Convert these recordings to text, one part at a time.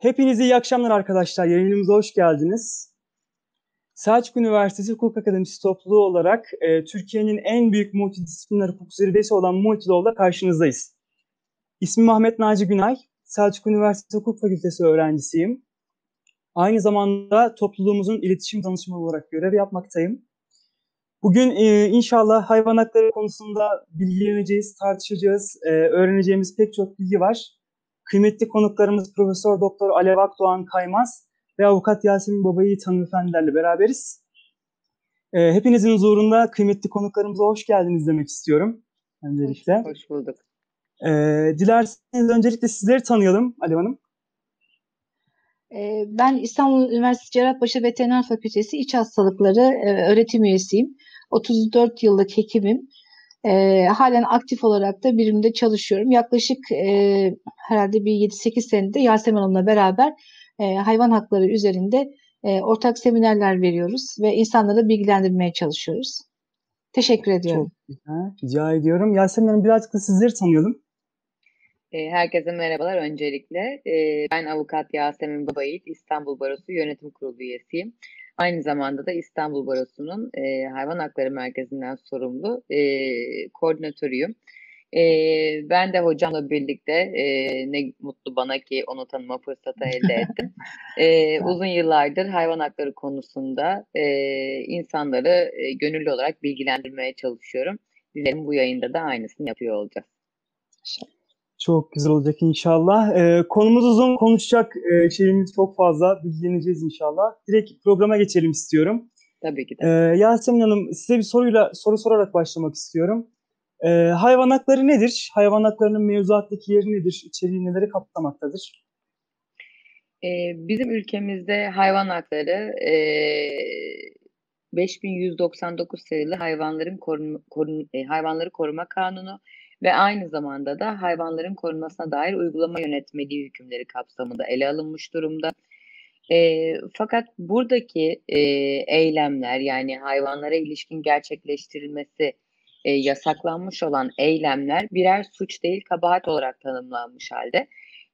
Hepinize iyi akşamlar arkadaşlar. Yayınımıza hoş geldiniz. Selçuk Üniversitesi Hukuk Akademisi topluluğu olarak e, Türkiye'nin en büyük multidisipliner hukuk zirvesi olan Multidol'da karşınızdayız. İsmim Ahmet Naci Günay. Selçuk Üniversitesi Hukuk Fakültesi öğrencisiyim. Aynı zamanda topluluğumuzun iletişim danışmanı olarak görev yapmaktayım. Bugün e, inşallah hayvan hakları konusunda bilgileneceğiz, tartışacağız, e, öğreneceğimiz pek çok bilgi var. Kıymetli konuklarımız Profesör Doktor Alev Akdoğan Kaymaz ve Avukat Yasemin Babayı hanımefendilerle beraberiz. E, hepinizin huzurunda kıymetli konuklarımıza hoş geldiniz demek istiyorum. Öncelikle. Hoş, hoş bulduk. E, dilerseniz öncelikle sizleri tanıyalım Alev Hanım. E, ben İstanbul Üniversitesi Cerrahpaşa Veteriner Fakültesi İç Hastalıkları e, öğretim üyesiyim. 34 yıllık hekimim. E, halen aktif olarak da birimde çalışıyorum. Yaklaşık e, herhalde bir 7-8 senede Yasemin Hanım'la beraber e, hayvan hakları üzerinde e, ortak seminerler veriyoruz ve insanları bilgilendirmeye çalışıyoruz. Teşekkür ediyorum. Çok güzel. Rica ediyorum. Yasemin Hanım birazcık da sizleri tanıyalım. Herkese merhabalar öncelikle. Ben avukat Yasemin Babayit, İstanbul Barosu Yönetim Kurulu üyesiyim. Aynı zamanda da İstanbul Barosu'nun Hayvan Hakları Merkezi'nden sorumlu koordinatörüyüm. Ben de hocamla birlikte ne mutlu bana ki onu tanıma fırsatı elde ettim. Uzun yıllardır hayvan hakları konusunda insanları gönüllü olarak bilgilendirmeye çalışıyorum. Dilerim bu yayında da aynısını yapıyor olacağız. Çok güzel olacak inşallah. Ee, konumuz uzun, konuşacak e, şeyimiz çok fazla. Bilgileneceğiz inşallah. Direkt programa geçelim istiyorum. Tabii ki de. Ee, Yasemin Hanım size bir soruyla soru sorarak başlamak istiyorum. Ee, hayvan hakları nedir? Hayvan haklarının mevzuattaki yeri nedir? İçeriği neleri kapsamaktadır? Ee, bizim ülkemizde hayvan hakları e, 5199 sayılı hayvanların korun, korun, e, hayvanları koruma kanunu ve aynı zamanda da hayvanların korunmasına dair uygulama yönetmeliği hükümleri kapsamında ele alınmış durumda. E, fakat buradaki e, eylemler yani hayvanlara ilişkin gerçekleştirilmesi e, yasaklanmış olan eylemler birer suç değil kabahat olarak tanımlanmış halde.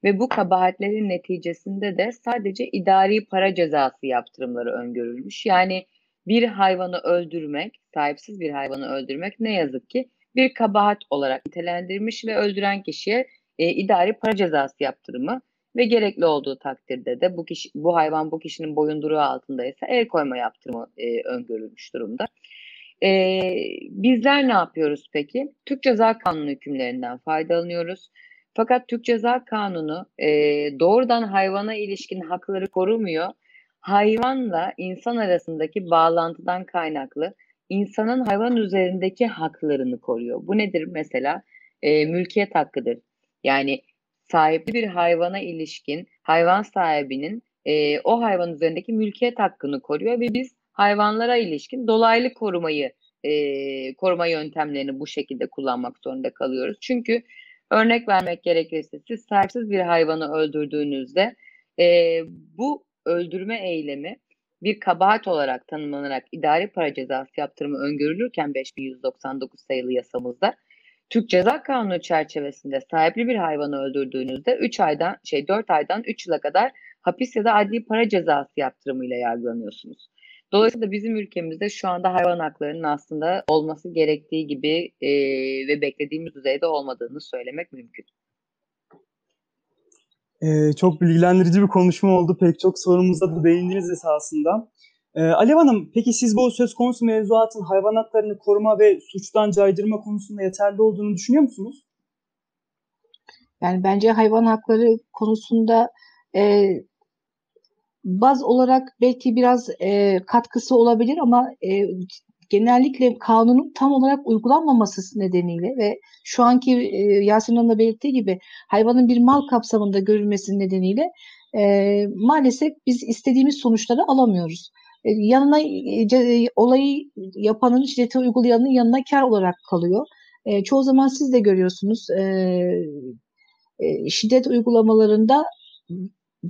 Ve bu kabahatlerin neticesinde de sadece idari para cezası yaptırımları öngörülmüş. Yani bir hayvanı öldürmek, sahipsiz bir hayvanı öldürmek ne yazık ki bir kabahat olarak nitelendirmiş ve öldüren kişiye e, idari para cezası yaptırımı ve gerekli olduğu takdirde de bu kişi bu hayvan bu kişinin boyunduruğu altındaysa el koyma yaptırımı e, öngörülmüş durumda. E, bizler ne yapıyoruz peki? Türk Ceza Kanunu hükümlerinden faydalanıyoruz. Fakat Türk Ceza Kanunu e, doğrudan hayvana ilişkin hakları korumuyor. Hayvanla insan arasındaki bağlantıdan kaynaklı insanın hayvan üzerindeki haklarını koruyor. Bu nedir mesela? E, mülkiyet hakkıdır. Yani sahipli bir hayvana ilişkin hayvan sahibinin e, o hayvan üzerindeki mülkiyet hakkını koruyor ve biz hayvanlara ilişkin dolaylı korumayı e, koruma yöntemlerini bu şekilde kullanmak zorunda kalıyoruz. Çünkü örnek vermek gerekirse siz sahipsiz bir hayvanı öldürdüğünüzde e, bu öldürme eylemi bir kabahat olarak tanımlanarak idari para cezası yaptırımı öngörülürken 5199 sayılı yasamızda Türk Ceza Kanunu çerçevesinde sahipli bir hayvanı öldürdüğünüzde 3 aydan şey 4 aydan 3 yıla kadar hapis ya da adli para cezası yaptırımıyla yargılanıyorsunuz. Dolayısıyla bizim ülkemizde şu anda hayvan haklarının aslında olması gerektiği gibi e, ve beklediğimiz düzeyde olmadığını söylemek mümkün. Ee, çok bilgilendirici bir konuşma oldu. Pek çok sorumuza da değindiniz esasında. Ee, Alev Hanım, peki siz bu söz konusu mevzuatın hayvan haklarını koruma ve suçtan caydırma konusunda yeterli olduğunu düşünüyor musunuz? Yani bence hayvan hakları konusunda e, baz olarak belki biraz e, katkısı olabilir ama e, genellikle kanunun tam olarak uygulanmaması nedeniyle ve şu anki e, Yasemin Hanım'la belirttiği gibi hayvanın bir mal kapsamında görülmesi nedeniyle e, maalesef biz istediğimiz sonuçları alamıyoruz. E, yanına e, olayı yapanın, şiddeti uygulayanın yanına kar olarak kalıyor. E, çoğu zaman siz de görüyorsunuz e, e, şiddet uygulamalarında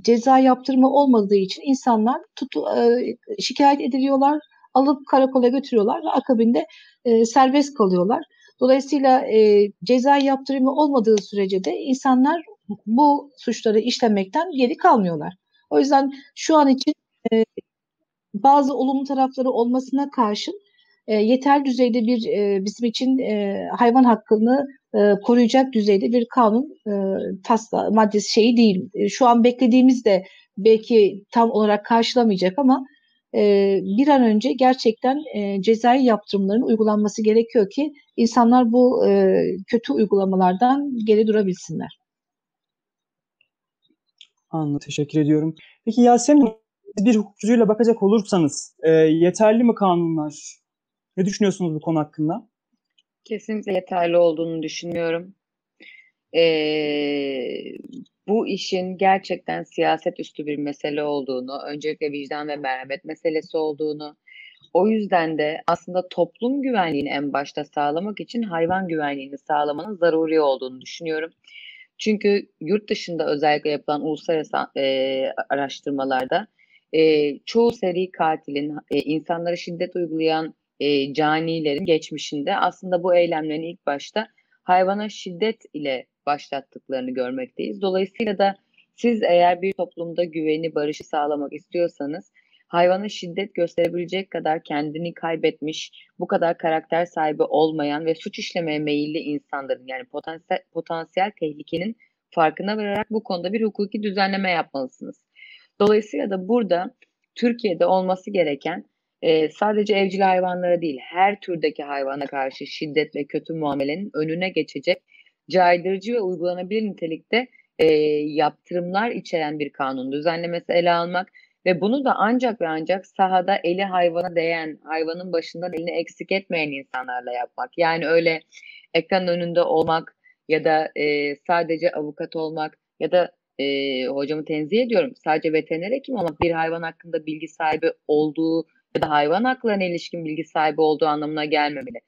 ceza yaptırma olmadığı için insanlar tutu, e, şikayet ediliyorlar, alıp karakola götürüyorlar ve akabinde e, serbest kalıyorlar. Dolayısıyla e, ceza yaptırımı olmadığı sürece de insanlar bu suçları işlemekten geri kalmıyorlar. O yüzden şu an için e, bazı olumlu tarafları olmasına karşın e, yeter düzeyde bir e, bizim için e, hayvan hakkını e, koruyacak düzeyde bir kanun e, tasla maddesi şeyi değil. E, şu an beklediğimiz de belki tam olarak karşılamayacak ama bir an önce gerçekten cezai yaptırımların uygulanması gerekiyor ki insanlar bu kötü uygulamalardan geri durabilsinler. Anladım. Teşekkür ediyorum. Peki Yasemin bir hukukçuyla bakacak olursanız e, yeterli mi kanunlar? Ne düşünüyorsunuz bu konu hakkında? Kesinlikle yeterli olduğunu düşünüyorum. Ee, bu işin gerçekten siyaset üstü bir mesele olduğunu, öncelikle vicdan ve merhamet meselesi olduğunu, o yüzden de aslında toplum güvenliğini en başta sağlamak için hayvan güvenliğini sağlamanın zaruri olduğunu düşünüyorum. Çünkü yurt dışında özellikle yapılan uluslararası e, araştırmalarda e, çoğu seri katilin, e, insanlara şiddet uygulayan e, canilerin geçmişinde aslında bu eylemlerin ilk başta hayvana şiddet ile başlattıklarını görmekteyiz. Dolayısıyla da siz eğer bir toplumda güveni, barışı sağlamak istiyorsanız hayvana şiddet gösterebilecek kadar kendini kaybetmiş, bu kadar karakter sahibi olmayan ve suç işlemeye meyilli insanların yani potansiyel, potansiyel tehlikenin farkına vararak bu konuda bir hukuki düzenleme yapmalısınız. Dolayısıyla da burada Türkiye'de olması gereken e, sadece evcil hayvanlara değil her türdeki hayvana karşı şiddet ve kötü muamelenin önüne geçecek caydırıcı ve uygulanabilir nitelikte e, yaptırımlar içeren bir kanun düzenlemesi ele almak ve bunu da ancak ve ancak sahada eli hayvana değen, hayvanın başından elini eksik etmeyen insanlarla yapmak. Yani öyle ekran önünde olmak ya da e, sadece avukat olmak ya da e, hocamı tenzih ediyorum. Sadece veteriner hekim olmak bir hayvan hakkında bilgi sahibi olduğu ya da hayvan haklarına ilişkin bilgi sahibi olduğu anlamına gelmemeli.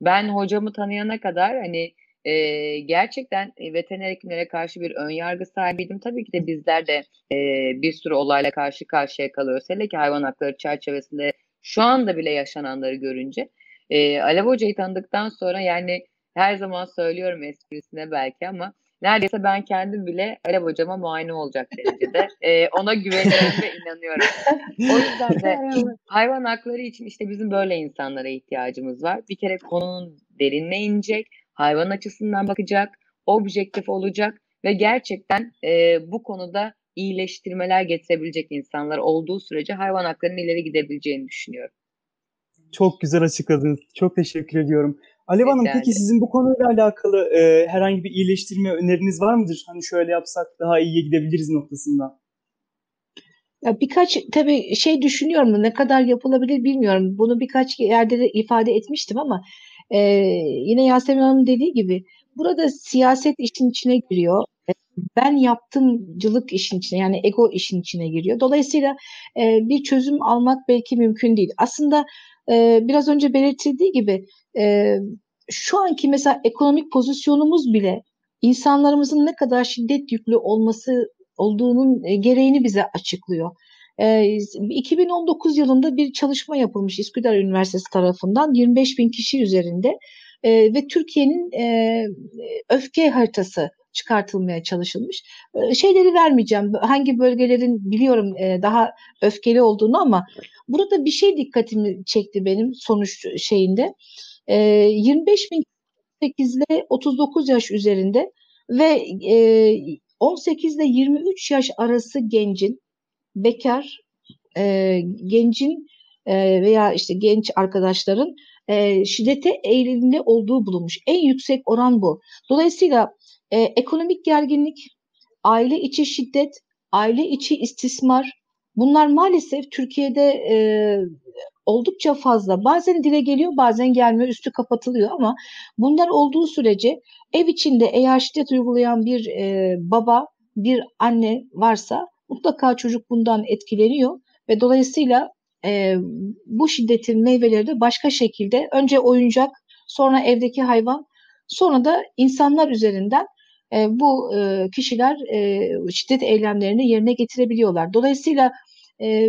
Ben hocamı tanıyana kadar hani e, gerçekten veteriner hekimlere karşı bir ön yargı sahibiydim. Tabii ki de bizler de e, bir sürü olayla karşı karşıya kalıyoruz. Hele ki hayvan hakları çerçevesinde şu anda bile yaşananları görünce. E, Alev Hoca'yı tanıdıktan sonra yani her zaman söylüyorum esprisine belki ama neredeyse ben kendim bile Alev hocama muayene olacak derecede e, ona güveniyorum ve inanıyorum. O yüzden de hayvan hakları için işte bizim böyle insanlara ihtiyacımız var. Bir kere konunun derinine inecek, hayvan açısından bakacak, objektif olacak ve gerçekten e, bu konuda iyileştirmeler getirebilecek insanlar olduğu sürece hayvan haklarının ileri gidebileceğini düşünüyorum. Çok güzel açıkladınız. Çok teşekkür ediyorum. Alev Hanım peki sizin bu konuyla alakalı e, herhangi bir iyileştirme öneriniz var mıdır? Hani şöyle yapsak daha iyiye gidebiliriz noktasında. Ya birkaç tabii şey düşünüyorum ne kadar yapılabilir bilmiyorum. Bunu birkaç yerde de ifade etmiştim ama e, yine Yasemin Hanım dediği gibi burada siyaset işin içine giriyor. Ben yaptımcılık işin içine yani ego işin içine giriyor. Dolayısıyla e, bir çözüm almak belki mümkün değil. Aslında e, biraz önce belirtildiği gibi e, şu anki mesela ekonomik pozisyonumuz bile insanlarımızın ne kadar şiddet yüklü olması olduğunun gereğini bize açıklıyor. E, 2019 yılında bir çalışma yapılmış İsküdar Üniversitesi tarafından 25 bin kişi üzerinde ve Türkiye'nin öfke haritası çıkartılmaya çalışılmış. Şeyleri vermeyeceğim. Hangi bölgelerin biliyorum daha öfkeli olduğunu ama burada bir şey dikkatimi çekti benim sonuç şeyinde. 25 bin 8 ile 39 yaş üzerinde ve 18 ile 23 yaş arası gencin bekar gencin veya işte genç arkadaşların şiddete eğilimli olduğu bulunmuş. En yüksek oran bu. Dolayısıyla ekonomik gerginlik, aile içi şiddet, aile içi istismar bunlar maalesef Türkiye'de e, oldukça fazla. Bazen dile geliyor, bazen gelmiyor, üstü kapatılıyor ama bunlar olduğu sürece ev içinde eğer şiddet uygulayan bir e, baba, bir anne varsa mutlaka çocuk bundan etkileniyor ve dolayısıyla e, bu şiddetin meyveleri de başka şekilde önce oyuncak, sonra evdeki hayvan, sonra da insanlar üzerinden e, bu e, kişiler e, şiddet eylemlerini yerine getirebiliyorlar. Dolayısıyla e,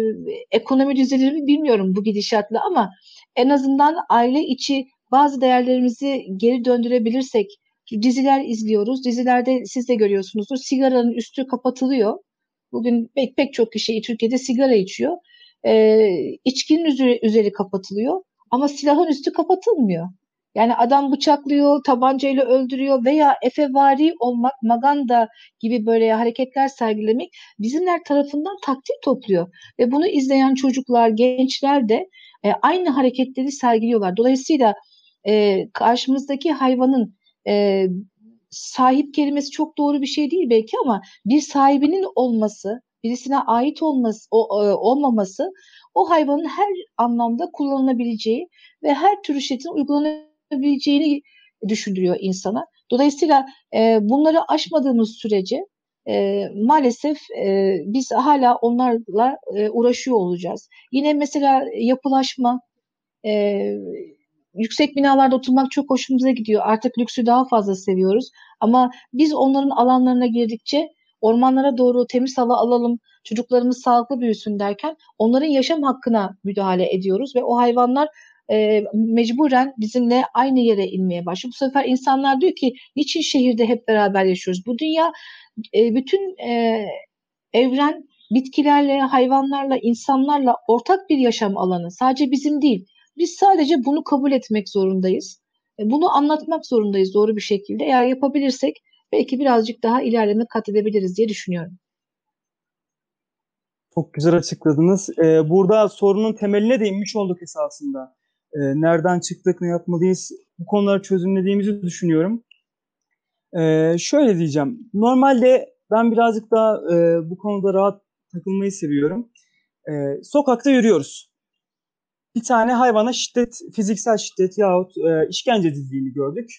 ekonomi düzelir mi bilmiyorum bu gidişatla ama en azından aile içi bazı değerlerimizi geri döndürebilirsek diziler izliyoruz. Dizilerde siz de görüyorsunuzdur. Sigaranın üstü kapatılıyor. Bugün pek pek çok kişi Türkiye'de sigara içiyor. E, içkinin üzeri, üzeri kapatılıyor ama silahın üstü kapatılmıyor. Yani adam bıçaklıyor, tabancayla öldürüyor veya efevari olmak, maganda gibi böyle hareketler sergilemek bizimler tarafından takdir topluyor. Ve bunu izleyen çocuklar, gençler de e, aynı hareketleri sergiliyorlar. Dolayısıyla e, karşımızdaki hayvanın e, sahip kelimesi çok doğru bir şey değil belki ama bir sahibinin olması, birisine ait olması, o, e, olmaması o hayvanın her anlamda kullanılabileceği ve her tür işletin uygulanabileceğini düşündürüyor insana. Dolayısıyla e, bunları aşmadığımız sürece e, maalesef e, biz hala onlarla e, uğraşıyor olacağız. Yine mesela yapılaşma, e, yüksek binalarda oturmak çok hoşumuza gidiyor. Artık lüksü daha fazla seviyoruz. Ama biz onların alanlarına girdikçe ormanlara doğru temiz hava alalım, çocuklarımız sağlıklı büyüsün derken onların yaşam hakkına müdahale ediyoruz ve o hayvanlar e, mecburen bizimle aynı yere inmeye başlıyor. Bu sefer insanlar diyor ki niçin şehirde hep beraber yaşıyoruz? Bu dünya e, bütün e, evren bitkilerle, hayvanlarla, insanlarla ortak bir yaşam alanı. Sadece bizim değil. Biz sadece bunu kabul etmek zorundayız. E, bunu anlatmak zorundayız doğru bir şekilde. Eğer yapabilirsek belki birazcık daha ilerleme kat edebiliriz diye düşünüyorum. Çok güzel açıkladınız. Ee, burada sorunun temeline değinmiş olduk esasında. Ee, nereden çıktık, ne yapmalıyız bu konuları çözümlediğimizi düşünüyorum. Ee, şöyle diyeceğim. Normalde ben birazcık daha e, bu konuda rahat takılmayı seviyorum. Ee, sokakta yürüyoruz. Bir tane hayvana şiddet, fiziksel şiddet yahut e, işkence edildiğini gördük.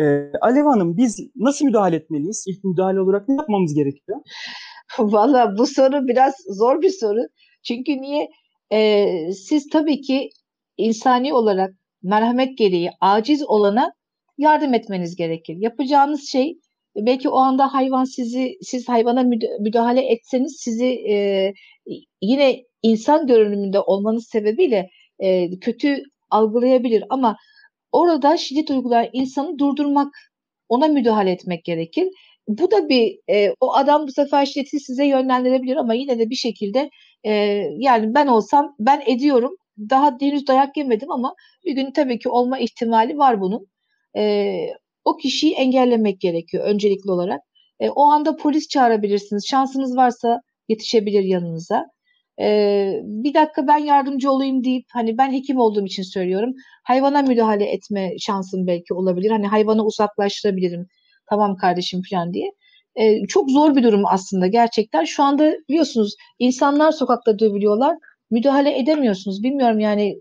Ee, Alev Hanım biz nasıl müdahale etmeliyiz? İlk müdahale olarak ne yapmamız gerekiyor? Valla bu soru biraz zor bir soru. Çünkü niye? Ee, siz tabii ki insani olarak merhamet gereği aciz olana yardım etmeniz gerekir. Yapacağınız şey belki o anda hayvan sizi siz hayvana müdahale etseniz sizi e, yine insan görünümünde olmanız sebebiyle e, kötü algılayabilir ama orada şiddet uygulayan insanı durdurmak, ona müdahale etmek gerekir. Bu da bir e, o adam bu sefer şiddeti size yönlendirebilir ama yine de bir şekilde e, yani ben olsam ben ediyorum. Daha henüz dayak yemedim ama bir gün tabii ki olma ihtimali var bunun. E, o kişiyi engellemek gerekiyor öncelikli olarak. E, o anda polis çağırabilirsiniz. Şansınız varsa yetişebilir yanınıza e, bir dakika ben yardımcı olayım deyip hani ben hekim olduğum için söylüyorum. Hayvana müdahale etme şansım belki olabilir. Hani hayvanı uzaklaştırabilirim. Tamam kardeşim falan diye. E, çok zor bir durum aslında gerçekten. Şu anda biliyorsunuz insanlar sokakta dövülüyorlar. Müdahale edemiyorsunuz. Bilmiyorum yani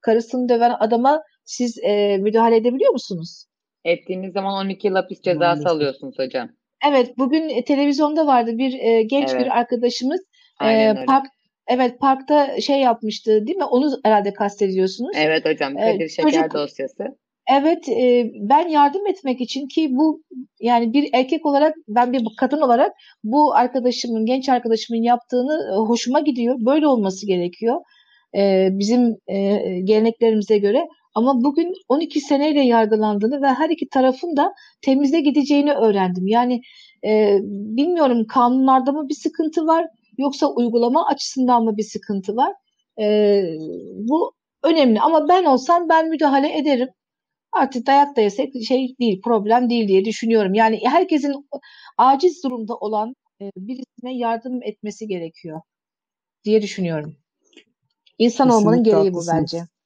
karısını döven adama siz e, müdahale edebiliyor musunuz? Ettiğiniz zaman 12 yıl hapis cezası alıyorsunuz hocam. Evet bugün e, televizyonda vardı bir e, genç evet. bir arkadaşımız e, park Evet parkta şey yapmıştı değil mi? Onu herhalde kastediyorsunuz. Evet hocam Kadir ee, Şeker çocuk, dosyası. Evet e, ben yardım etmek için ki bu yani bir erkek olarak ben bir kadın olarak bu arkadaşımın genç arkadaşımın yaptığını e, hoşuma gidiyor. Böyle olması gerekiyor. E, bizim e, geleneklerimize göre. Ama bugün 12 seneyle yargılandığını ve her iki tarafın da temize gideceğini öğrendim. Yani e, bilmiyorum kanunlarda mı bir sıkıntı var Yoksa uygulama açısından mı bir sıkıntı var? E, bu önemli ama ben olsam ben müdahale ederim. Artık dayak da yesek şey değil, problem değil diye düşünüyorum. Yani herkesin aciz durumda olan e, birisine yardım etmesi gerekiyor diye düşünüyorum. İnsan Kesinlikle olmanın gereği haklısınız. bu bence.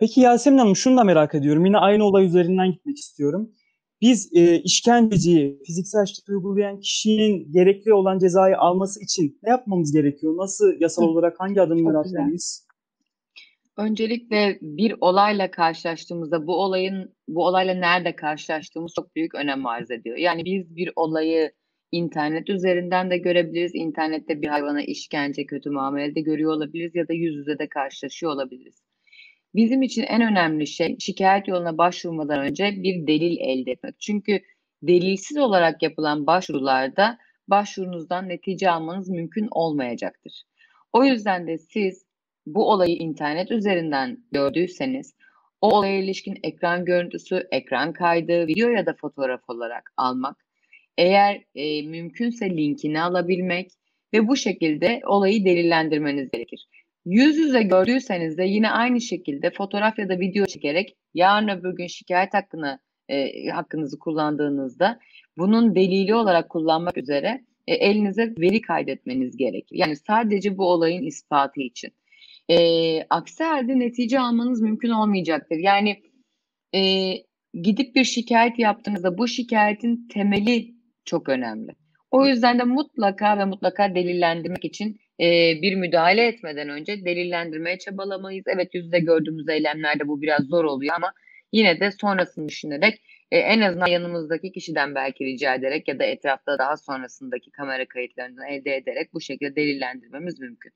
Peki Yasemin Hanım şunu da merak ediyorum. Yine aynı olay üzerinden gitmek istiyorum biz e, işkenceciyi, fiziksel şiddet uygulayan kişinin gerekli olan cezayı alması için ne yapmamız gerekiyor? Nasıl yasal olarak hangi adımları atmalıyız? Öncelikle bir olayla karşılaştığımızda bu olayın bu olayla nerede karşılaştığımız çok büyük önem arz ediyor. Yani biz bir olayı internet üzerinden de görebiliriz. İnternette bir hayvana işkence, kötü muamele de görüyor olabiliriz ya da yüz yüze de karşılaşıyor olabiliriz. Bizim için en önemli şey şikayet yoluna başvurmadan önce bir delil elde etmek. Çünkü delilsiz olarak yapılan başvurularda başvurunuzdan netice almanız mümkün olmayacaktır. O yüzden de siz bu olayı internet üzerinden gördüyseniz o olaya ilişkin ekran görüntüsü, ekran kaydı, video ya da fotoğraf olarak almak, eğer e, mümkünse linkini alabilmek ve bu şekilde olayı delillendirmeniz gerekir. Yüz yüze gördüyseniz de yine aynı şekilde fotoğraf ya da video çekerek yarın öbür gün şikayet hakkını e, hakkınızı kullandığınızda bunun delili olarak kullanmak üzere e, elinize veri kaydetmeniz gerekir. Yani sadece bu olayın ispatı için. E, aksi halde netice almanız mümkün olmayacaktır. Yani e, gidip bir şikayet yaptığınızda bu şikayetin temeli çok önemli. O yüzden de mutlaka ve mutlaka delillendirmek için e, bir müdahale etmeden önce delillendirmeye çabalamayız. Evet yüzde gördüğümüz eylemlerde bu biraz zor oluyor ama yine de sonrasını düşünerek e, en azından yanımızdaki kişiden belki rica ederek ya da etrafta daha sonrasındaki kamera kayıtlarını elde ederek bu şekilde delillendirmemiz mümkün.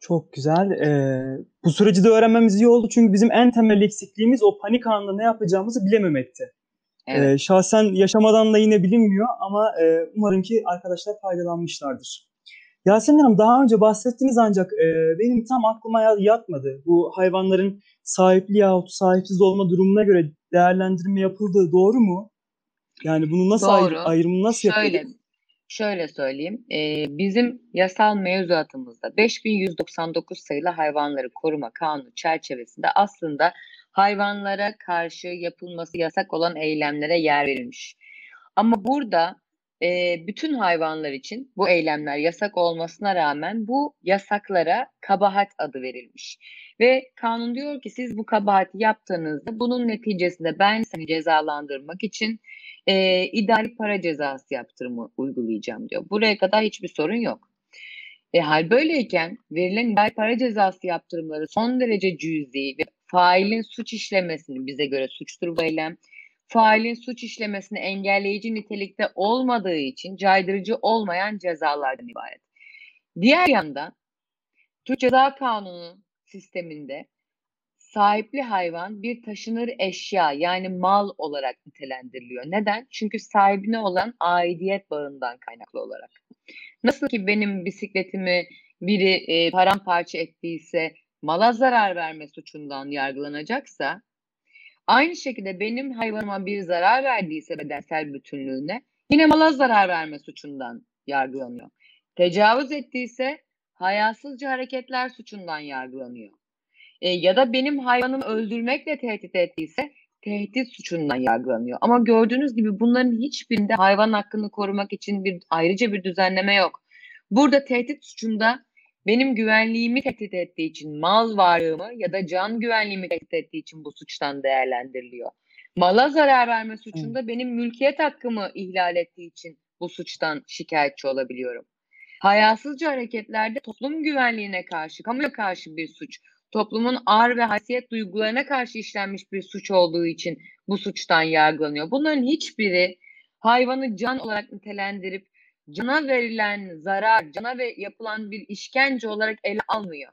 Çok güzel. Ee, bu süreci de öğrenmemiz iyi oldu çünkü bizim en temel eksikliğimiz o panik anında ne yapacağımızı bilememekti. Evet. Ee, şahsen yaşamadan da yine bilinmiyor ama e, umarım ki arkadaşlar faydalanmışlardır. Yasemin Hanım daha önce bahsettiniz ancak e, benim tam aklıma yatmadı. Bu hayvanların sahipli yahut sahipsiz olma durumuna göre değerlendirme yapıldığı doğru mu? Yani bunu nasıl doğru. Ayr- ayrımı nasıl Şöyle, yapılır? Şöyle söyleyeyim. E, bizim yasal mevzuatımızda 5199 sayılı hayvanları koruma kanunu çerçevesinde aslında hayvanlara karşı yapılması yasak olan eylemlere yer verilmiş. Ama burada e, bütün hayvanlar için bu eylemler yasak olmasına rağmen bu yasaklara kabahat adı verilmiş. Ve kanun diyor ki siz bu kabahati yaptığınızda bunun neticesinde ben seni cezalandırmak için e, ideal para cezası yaptırımı uygulayacağım diyor. Buraya kadar hiçbir sorun yok. E, hal böyleyken verilen ideal para cezası yaptırımları son derece cüzi ve failin suç işlemesini bize göre suçtur bu eylem failin suç işlemesini engelleyici nitelikte olmadığı için caydırıcı olmayan cezalardan ibaret. Diğer yandan Türk Ceza Kanunu sisteminde sahipli hayvan bir taşınır eşya yani mal olarak nitelendiriliyor. Neden? Çünkü sahibine olan aidiyet bağından kaynaklı olarak. Nasıl ki benim bisikletimi biri e, paramparça ettiyse mala zarar verme suçundan yargılanacaksa Aynı şekilde benim hayvanıma bir zarar verdiyse bedensel bütünlüğüne yine mala zarar verme suçundan yargılanıyor. Tecavüz ettiyse hayasızca hareketler suçundan yargılanıyor. E, ya da benim hayvanımı öldürmekle tehdit ettiyse tehdit suçundan yargılanıyor. Ama gördüğünüz gibi bunların hiçbirinde hayvan hakkını korumak için bir ayrıca bir düzenleme yok. Burada tehdit suçunda benim güvenliğimi tehdit ettiği için mal varlığımı ya da can güvenliğimi tehdit ettiği için bu suçtan değerlendiriliyor. Mala zarar verme suçunda benim mülkiyet hakkımı ihlal ettiği için bu suçtan şikayetçi olabiliyorum. Hayasızca hareketlerde toplum güvenliğine karşı, kamuya karşı bir suç, toplumun ağır ve haysiyet duygularına karşı işlenmiş bir suç olduğu için bu suçtan yargılanıyor. Bunların hiçbiri hayvanı can olarak nitelendirip cana verilen zarar, cana ve yapılan bir işkence olarak ele almıyor.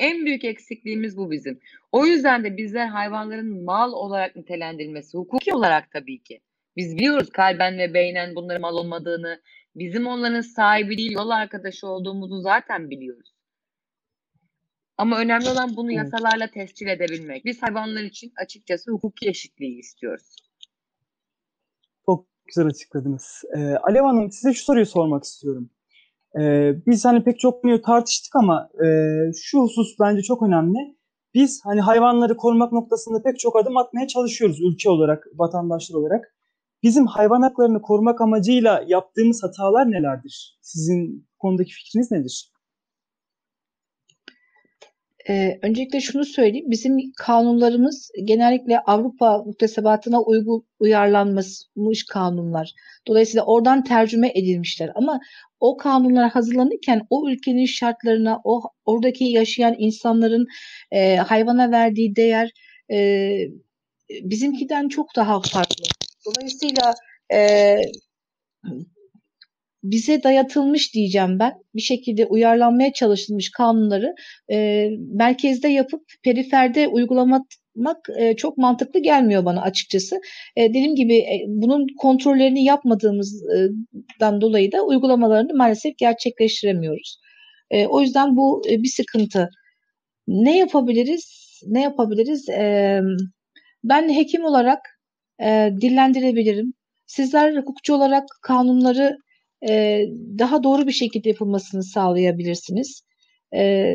En büyük eksikliğimiz bu bizim. O yüzden de bizler hayvanların mal olarak nitelendirilmesi, hukuki olarak tabii ki. Biz biliyoruz kalben ve beynen bunların mal olmadığını, bizim onların sahibi değil, yol arkadaşı olduğumuzu zaten biliyoruz. Ama önemli olan bunu yasalarla tescil edebilmek. Biz hayvanlar için açıkçası hukuki eşitliği istiyoruz güzel açıkladınız. Ee, Alev Hanım size şu soruyu sormak istiyorum. Ee, biz hani pek çok konuyu tartıştık ama e, şu husus bence çok önemli. Biz hani hayvanları korumak noktasında pek çok adım atmaya çalışıyoruz ülke olarak, vatandaşlar olarak. Bizim hayvan haklarını korumak amacıyla yaptığımız hatalar nelerdir? Sizin konudaki fikriniz nedir? Ee, öncelikle şunu söyleyeyim. Bizim kanunlarımız genellikle Avrupa muktesebatına uygun uyarlanmış kanunlar. Dolayısıyla oradan tercüme edilmişler. Ama o kanunlar hazırlanırken o ülkenin şartlarına, o oradaki yaşayan insanların e, hayvana verdiği değer e, bizimkiden çok daha farklı. Dolayısıyla e, bize dayatılmış diyeceğim ben. Bir şekilde uyarlanmaya çalışılmış kanunları e, merkezde yapıp periferde uygulamak e, çok mantıklı gelmiyor bana açıkçası. E, dediğim gibi e, bunun kontrollerini yapmadığımızdan dolayı da uygulamalarını maalesef gerçekleştiremiyoruz. E, o yüzden bu e, bir sıkıntı. Ne yapabiliriz? Ne yapabiliriz? E, ben hekim olarak e, dillendirebilirim. Sizler hukukçu olarak kanunları e, daha doğru bir şekilde yapılmasını sağlayabilirsiniz. E,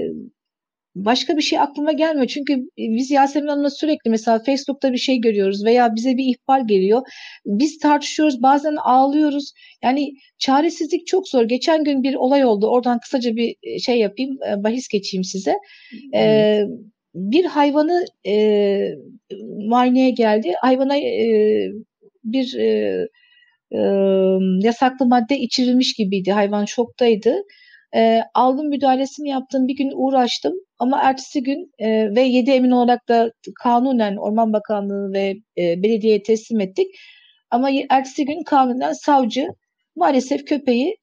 başka bir şey aklıma gelmiyor. Çünkü biz Yasemin Hanım'la sürekli mesela Facebook'ta bir şey görüyoruz veya bize bir ihbar geliyor. Biz tartışıyoruz, bazen ağlıyoruz. Yani çaresizlik çok zor. Geçen gün bir olay oldu. Oradan kısaca bir şey yapayım, bahis geçeyim size. Evet. Ee, bir hayvanı e, muayeneye geldi. Hayvana e, bir e, e, yasaklı madde içirilmiş gibiydi. Hayvan şoktaydı. E, aldım müdahalesini yaptım. Bir gün uğraştım ama ertesi gün e, ve 7 emin olarak da kanunen Orman Bakanlığı ve e, belediyeye teslim ettik. Ama ertesi gün kanunen savcı maalesef köpeği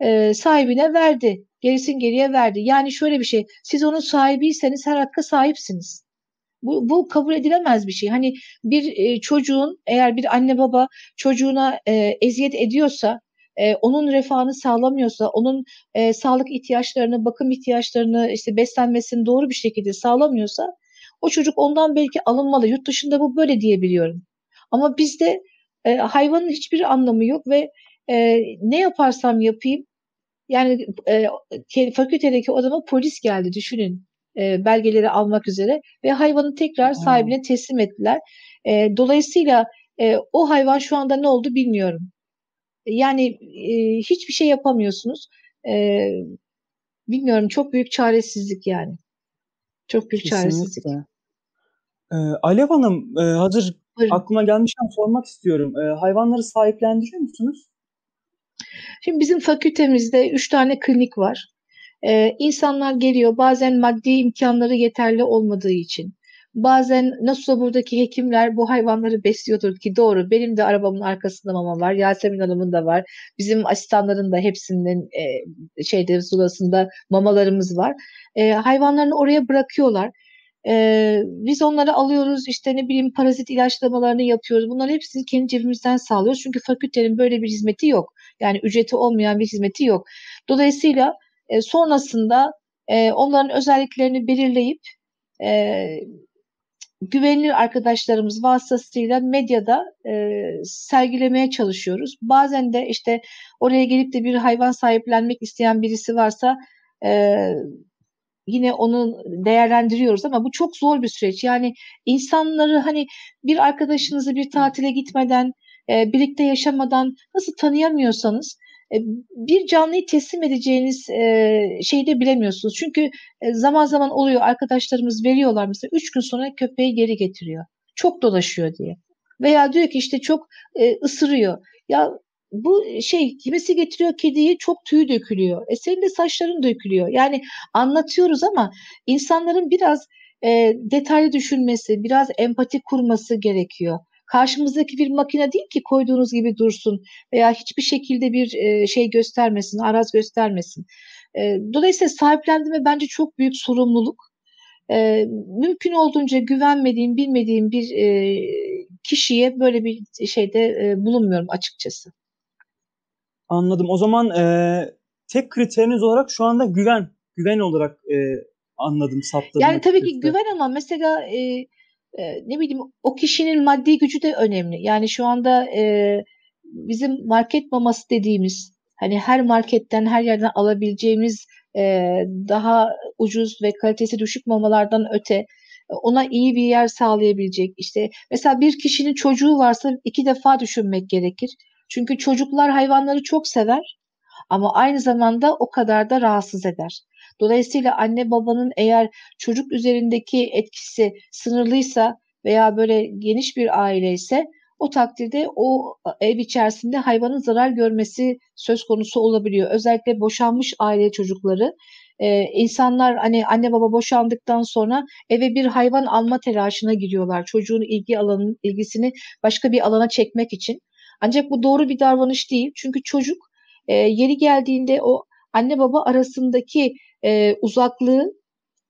e, sahibine verdi. Gerisin geriye verdi. Yani şöyle bir şey. Siz onun sahibiyseniz her hakka sahipsiniz. Bu, bu kabul edilemez bir şey. Hani bir e, çocuğun eğer bir anne baba çocuğuna e, eziyet ediyorsa e, onun refahını sağlamıyorsa, onun e, sağlık ihtiyaçlarını, bakım ihtiyaçlarını, işte beslenmesini doğru bir şekilde sağlamıyorsa o çocuk ondan belki alınmalı. Yurt dışında bu böyle diyebiliyorum. Ama bizde e, hayvanın hiçbir anlamı yok ve e, ne yaparsam yapayım yani e, fakültedeki odama polis geldi düşünün e, belgeleri almak üzere ve hayvanı tekrar sahibine teslim ettiler. E, dolayısıyla e, o hayvan şu anda ne oldu bilmiyorum. Yani e, hiçbir şey yapamıyorsunuz. E, bilmiyorum çok büyük çaresizlik yani. Çok büyük Kesinlikle. çaresizlik. Ee, Alev Hanım e, hazır Buyurun. aklıma gelmişken sormak istiyorum. E, hayvanları sahiplendiriyor musunuz? Şimdi bizim fakültemizde üç tane klinik var. Ee, insanlar geliyor bazen maddi imkanları yeterli olmadığı için. Bazen nasılsa buradaki hekimler bu hayvanları besliyordur ki doğru. Benim de arabamın arkasında mama var. Yasemin Hanım'ın da var. Bizim asistanların da hepsinin e, şeyde zulasında mamalarımız var. E, hayvanlarını oraya bırakıyorlar. E, biz onları alıyoruz işte ne bileyim parazit ilaçlamalarını yapıyoruz. Bunların hepsini kendi cebimizden sağlıyoruz. Çünkü fakültenin böyle bir hizmeti yok. Yani ücreti olmayan bir hizmeti yok. Dolayısıyla e, sonrasında e, onların özelliklerini belirleyip e, güvenilir arkadaşlarımız vasıtasıyla medyada e, sergilemeye çalışıyoruz. Bazen de işte oraya gelip de bir hayvan sahiplenmek isteyen birisi varsa e, yine onu değerlendiriyoruz ama bu çok zor bir süreç. Yani insanları hani bir arkadaşınızı bir tatile gitmeden, e, birlikte yaşamadan nasıl tanıyamıyorsanız bir canlıyı teslim edeceğiniz e, şeyi de bilemiyorsunuz. Çünkü e, zaman zaman oluyor arkadaşlarımız veriyorlar mesela 3 gün sonra köpeği geri getiriyor. Çok dolaşıyor diye. Veya diyor ki işte çok ısırıyor. Ya bu şey kimisi getiriyor kediyi çok tüy dökülüyor. E senin de saçların dökülüyor. Yani anlatıyoruz ama insanların biraz e, detaylı düşünmesi, biraz empati kurması gerekiyor karşımızdaki bir makine değil ki koyduğunuz gibi dursun veya hiçbir şekilde bir e, şey göstermesin, araz göstermesin. E, dolayısıyla sahiplendirme bence çok büyük sorumluluk. E, mümkün olduğunca güvenmediğim, bilmediğim bir e, kişiye böyle bir şeyde e, bulunmuyorum açıkçası. Anladım. O zaman e, tek kriteriniz olarak şu anda güven, güven olarak e, anladım, saptadım. Yani tabii ki güven ama mesela e, e, ne bileyim o kişinin maddi gücü de önemli. Yani şu anda e, bizim market maması dediğimiz hani her marketten her yerden alabileceğimiz e, daha ucuz ve kalitesi düşük mamalardan öte ona iyi bir yer sağlayabilecek işte mesela bir kişinin çocuğu varsa iki defa düşünmek gerekir. Çünkü çocuklar hayvanları çok sever ama aynı zamanda o kadar da rahatsız eder. Dolayısıyla anne babanın eğer çocuk üzerindeki etkisi sınırlıysa veya böyle geniş bir aile ise o takdirde o ev içerisinde hayvanın zarar görmesi söz konusu olabiliyor. Özellikle boşanmış aile çocukları ee, insanlar hani anne baba boşandıktan sonra eve bir hayvan alma telaşına giriyorlar. Çocuğun ilgi alanının ilgisini başka bir alana çekmek için. Ancak bu doğru bir davranış değil. Çünkü çocuk e, yeri geldiğinde o anne baba arasındaki e, uzaklığı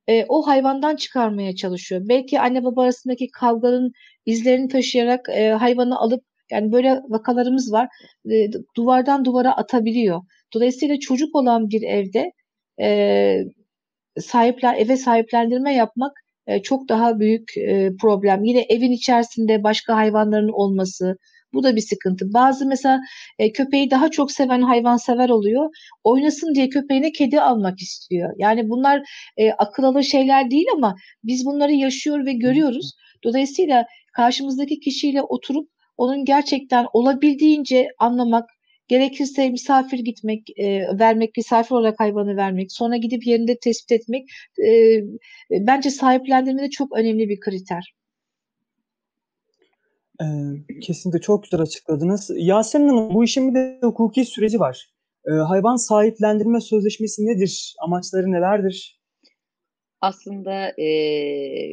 e, o hayvandan çıkarmaya çalışıyor. Belki anne baba arasındaki kavganın izlerini taşıyarak e, hayvanı alıp yani böyle vakalarımız var. E, duvardan duvara atabiliyor. Dolayısıyla çocuk olan bir evde e, sahipler eve sahiplendirme yapmak e, çok daha büyük e, problem. Yine evin içerisinde başka hayvanların olması, bu da bir sıkıntı. Bazı mesela e, köpeği daha çok seven hayvansever oluyor. Oynasın diye köpeğine kedi almak istiyor. Yani bunlar e, akıl alır şeyler değil ama biz bunları yaşıyor ve görüyoruz. Dolayısıyla karşımızdaki kişiyle oturup onun gerçekten olabildiğince anlamak, gerekirse misafir gitmek, e, vermek, misafir olarak hayvanı vermek, sonra gidip yerinde tespit etmek e, bence sahiplendirmede çok önemli bir kriter. Ee, kesinlikle çok güzel açıkladınız. Yasemin Hanım bu işin bir de hukuki süreci var. Ee, hayvan sahiplendirme sözleşmesi nedir? Amaçları nelerdir? Aslında e,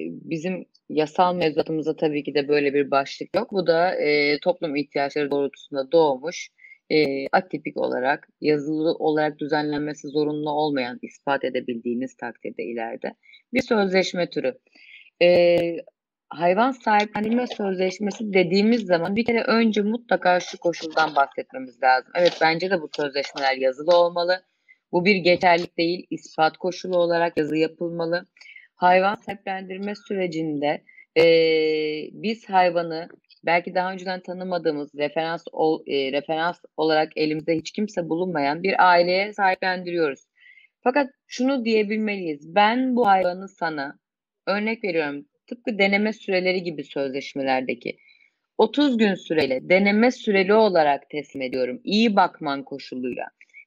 bizim yasal mevzuatımızda tabii ki de böyle bir başlık yok. Bu da e, toplum ihtiyaçları doğrultusunda doğmuş, e, atipik olarak, yazılı olarak düzenlenmesi zorunlu olmayan, ispat edebildiğiniz takdirde ileride bir sözleşme türü. E, hayvan sahiplendirme sözleşmesi dediğimiz zaman bir kere önce mutlaka şu koşuldan bahsetmemiz lazım. Evet bence de bu sözleşmeler yazılı olmalı. Bu bir geçerlik değil, ispat koşulu olarak yazı yapılmalı. Hayvan sahiplendirme sürecinde e, biz hayvanı belki daha önceden tanımadığımız referans ol, e, referans olarak elimizde hiç kimse bulunmayan bir aileye sahiplendiriyoruz. Fakat şunu diyebilmeliyiz. Ben bu hayvanı sana örnek veriyorum tıpkı deneme süreleri gibi sözleşmelerdeki 30 gün süreyle deneme süreli olarak teslim ediyorum. İyi bakman koşuluyla.